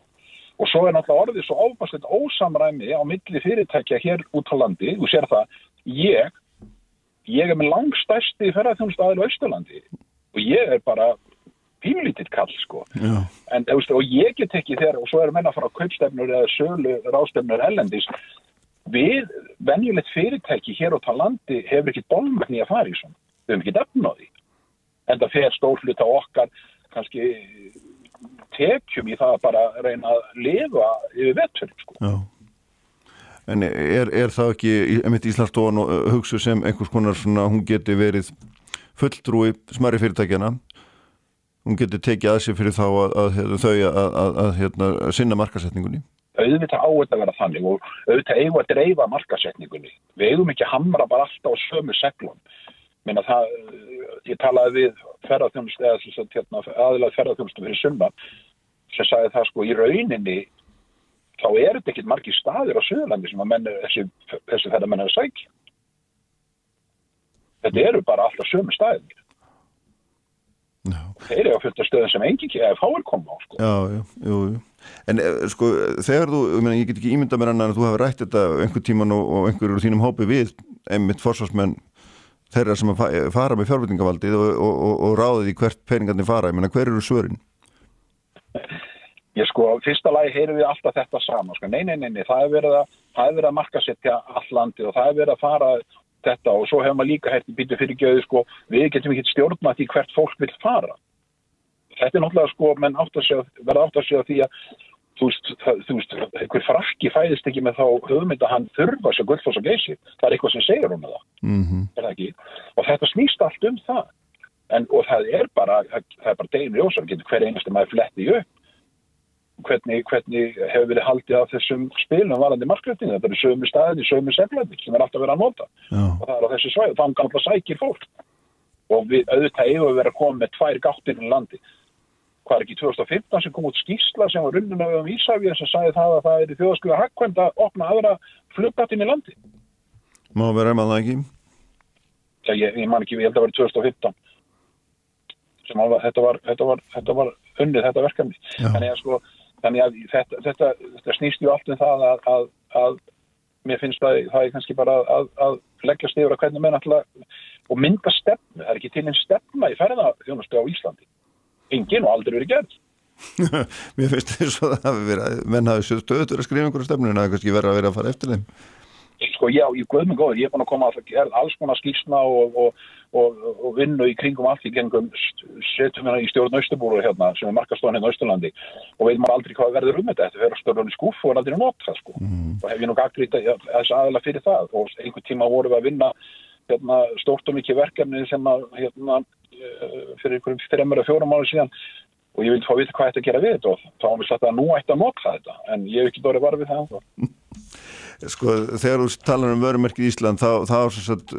Og svo er náttúrulega orðið svo áfastlegt ósamræmi á milli fyrirtækja hér út á landi. Þú sér það, ég ég er með langstæsti ferðarþjónustæðil á Östurlandi og ég er bara pínlítið kall sko Já. en veist, og ég get ekki þegar og svo er menna frá kaupstefnur eða sölu rástefnur ellendis við venjulegt fyrirtæki hér á talandi hefur ekki bólmækni að fara í svona við hefum ekki efnaði en það fer stórluta okkar kannski tekjum í það að bara reyna að lifa yfir vettur sko Já En er, er það ekki, emitt Íslandsstofan og hugsu sem einhvers konar svona, hún geti verið fulltrúi smæri fyrirtækjana, hún geti tekið að sig fyrir þá að, að, að þau að, að hérna, sinna markasetningunni? Auðvitað á þetta að vera þannig og auðvitað eigum að dreifa markasetningunni. Við eigum ekki að hamra bara alltaf á sömu seglum. Minna það, ég talaði við ferðarþjónust, eða hérna, aðilaði ferðarþjónustu fyrir summa, sem sagði það sko í rauninni þá er þetta ekkit margi staðir á Suðurlandi sem að menn, þessi, þessi þetta menn að sækja. Þetta eru bara alltaf sömu staðir. No. Þeir eru á fullta stöðum sem engi ekki eða fáir koma á. Sko. Já, jú, jú, jú. En sko, þegar þú, ég, meina, ég get ekki ímynda mér annar að þú hefur rætt þetta einhver tíman og, og einhverjur úr þínum hópi við einmitt forsvarsmenn þeirra sem að fara með fjárveitingavaldið og, og, og ráðið í hvert peningarnir fara. Ég meina, hver eru svörin? Ég sko, fyrsta lagi heyrum við alltaf þetta saman, sko, nei, nei, nei, nei, það er verið að, verið að markasetja all landi og það er verið að fara þetta og svo hefur maður líka hægt býtu fyrir göðu, sko, við getum ekki stjórna því hvert fólk vil fara. Þetta er náttúrulega, sko, menn átt að segja, verða átt að segja því að, þú veist, það, þú veist, einhver frakki fæðist ekki með þá höfumynd að hann þurfa sér gullfoss og geysi, það er eitthvað sem segir hún með það, mm -hmm. er það ekki? Og þetta snýst allt um það, en, og það er bara, það er bara deginu ljósar, getur hver einasti maður fletti upp hvernig, hvernig hefur verið haldið af þessum spilum varandi markrættingi. Þetta eru sömu staðið, sömu seglæti sem er alltaf verið að nota Já. og það er á þessu svæð og þannig alltaf sækir fólk og við auðvitað eigum að koma með tvær gáttir í landi. Hvað er ekki 2015 sem kom út skísla sem var runnuna við um Ísafjörn sem sagði það að það er þjóðskjóða hakkvæmt að opna aðra fluggattin í landi. Má vera það ekki? Það, ég, ég man ekki, ég held að það var 2015 sem alveg, þetta var, þetta var, þetta var unnið þetta verkefni. Já. Þannig að sko þannig að þetta, þetta, þetta snýst ju allt um það að, að, að mér finnst það, það er kannski bara að, að leggjast yfir að hvernig menn alltaf og mynda stefnu, það er ekki til einn stefna í ferðarþjónustu á Íslandi engin og aldrei verið gerð (laughs) Mér finnst þess að það hafi verið menn hafi stöður að skrifa einhverju stefnu en það kannski verið að vera að fara eftir þeim Sko já, ég guð mig góður, ég er búin að koma að gera alls konar skýrsna og, og, og, og vinnu í kringum allt í gengum setjum hérna í stjórn Östubúru hérna sem er markastofan hérna Östurlandi og veit maður aldrei hvað verður um þetta þetta verður stjórn í skúf og er aldrei nota sko. mm. og hef ég nú gaggrít þess aðeila fyrir það og einhver tíma vorum við að vinna hérna, stórt og mikið verkefni sem að hérna, fyrir einhverjum fremur að fjórum ára síðan og ég vil fá að vita hvað þetta gera við þetta og þá er mér sagt að nú ætti að nota þetta en ég hef ekki dórið varfið það Sko þegar þú talar um vörumerkið Ísland þá, þá sagt,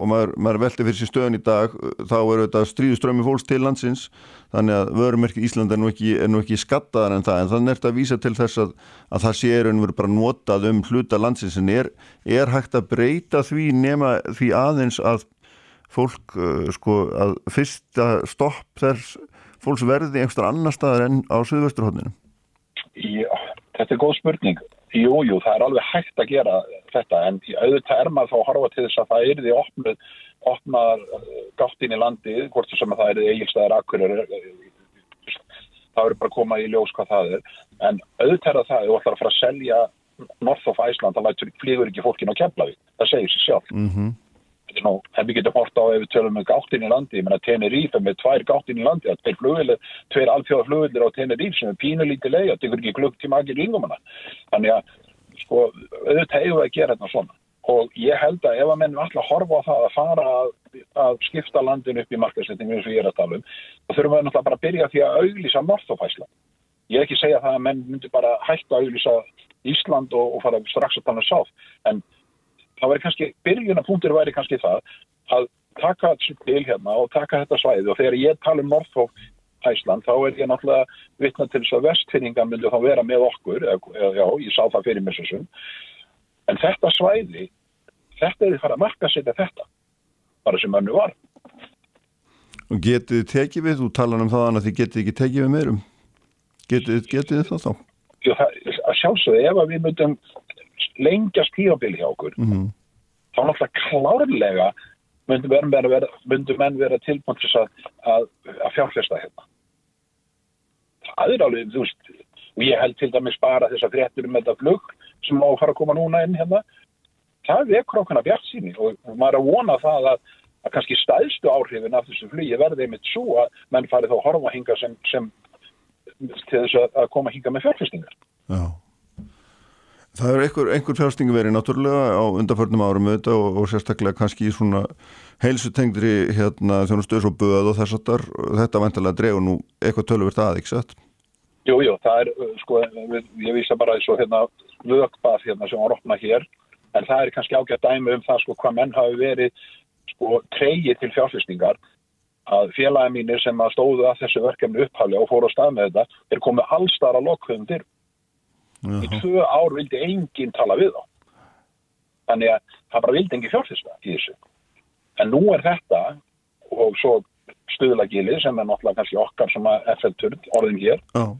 og maður, maður veldi fyrir sér stöðun í dag þá eru þetta stríðuströmmi fólks til landsins þannig að vörumerkið Ísland er nú ekki, er nú ekki skattaðar en það en þannig er þetta að vísa til þess að, að það sé raun og veru bara notað um hluta landsins en er, er hægt að breyta því nema því aðeins að fólk sko að fyrsta stopp þess fólks verði einhverstar annar staðar enn á Suðvesturhóttinu? Já, þetta er góð spurning Jú, jú, það er alveg hægt að gera þetta en auðvitað er maður þá að horfa til þess að það er því opnuð, opnaðar uh, gáttinn í landi, hvort sem það er eigilstæðar akkurir það verður bara að koma í ljós hvað það er en auðvitað er það, þú ætlar að fara að selja North of Iceland, það flýgur ekki fólkin á Keflavík, það segir sér sjálf mm -hmm. Nú, en við getum horta á ef við tölum með gáttin í landi, ég menna Tenerife með tvær gáttin í landi, það er flugvilir, tveir alþjóða flugvilir á Tenerife sem er pínulítið leið, það tekur ekki klukktíma ekki ringum hana. Þannig að, sko, auðvitað hefur við að gera þetta svona. Og ég held að ef að menn alltaf horfa á það að fara að, að skipta landin upp í markasettingu eins og ég er að tala um, þá þurfum við náttúrulega bara að byrja því að auglýsa Northofæsla. Ég er ekki að segja það að menn myndi bara hætta að auglýsa Ísland og, og fara strax að tala sátt, en þá væri kannski, byrjunapunktur væri kannski það að taka til hérna og taka þetta svæði. Og þegar ég tala um Northhof Æsland þá er ég náttúrulega vittna til þess að vestfinninga myndi þá vera með okkur eða já, ég sá það fyrir mér svo en þetta svæði þetta er því að fara að marka setja þetta bara sem önnu var. Og getið þið tekið við, þú talar um það að þið getið ekki tekið við meirum. Getið þið það þá? Já, það, að sjálfsögðu, ef að við myndum lengjast tífabili hjá okkur mm -hmm. þá náttúrulega klárlega myndum menn vera, vera, myndi vera tilbúin til að, að, að fjárfesta hérna. Það er alveg þú veist, og ég held til dæmis bara þess að fréttur um þetta flug sem á að fara að koma núna inn hérna. Það vekur okkar bjart síni og maður er að vona það að, að kannski stæðstu áhrifin af þessu flugi verði einmitt svo að menn fari þá að horfa hinga sem, sem til þess að koma hinga með fjárfestingar. Já Það er einhver, einhver fjárfestingu verið náttúrulega á undarförnum árum auðvitað og, og sérstaklega kannski í svona heilsutengri hérna þjónustöðs og böð og þess að þetta vantilega dregur nú eitthvað tölvöld að, ekki satt? Jú, jú, það er, sko, ég vísa bara þessu hérna lögbað hérna sem var opnað hér, en það er kannski ágætt dæmi um það sko hvað menn hafi verið sko treyið til fjárfestingar að félagi mínir sem að stóðu að þessu verkefni uppháli og fóru á stað með þetta er komið allstar að lokkuðum dyrum í tvö ár vildi enginn tala við þá þannig að það bara vildi enginn fjárfesta í þessu en nú er þetta og svo stuðlagili sem er náttúrulega kannski okkar sem er effektur orðin hér oh.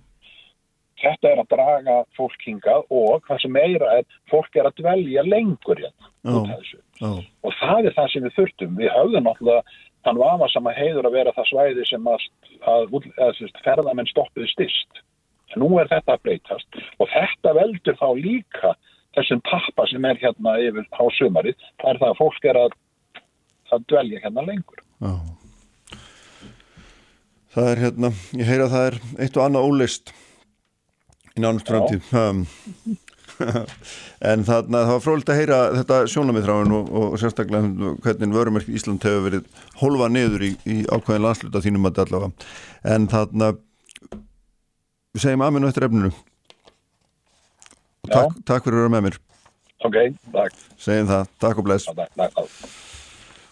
þetta er að draga fólk hingað og hvað sem meira er fólk er að dvelja lengur hérna oh. oh. og það er það sem við þurftum við höfðum náttúrulega þann vafa sem að heiður að vera það svæði sem að, að, að, að ferðamenn stoppuði styrst nú er þetta að breytast og þetta veldur þá líka þessum tappa sem er hérna yfir á sömarið, það er það að fólk er að, að dvelja hérna lengur. Já. Það er hérna, ég heyra að það er eitt og annað ólist í nánust framtíð um, (laughs) en þarna það var frólikt að heyra þetta sjónamithráin og, og sérstaklega hvernig vörumerk Ísland hefur verið hólfa niður í, í ákveðin landsluta þínum að allavega en þarna Við segjum aðmennu eftir efninu. Takk, takk fyrir að vera með mér. Ok, takk. Segjum það. Takk og bless. Takk, takk.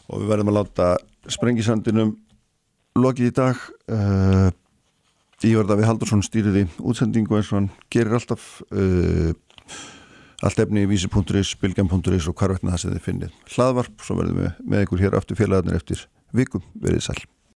Og við verðum að láta sprengisandinum lokið í dag. Uh, Ívar Daví Haldursson stýriði útsendingu eins og hann gerir alltaf uh, allt efni í vísi.is, bilgjarn.is og hvar veitna það sem þið finnið. Hlaðvarp, svo verðum við með ykkur hér aftur félagarnir eftir vikum. Verðið sæl.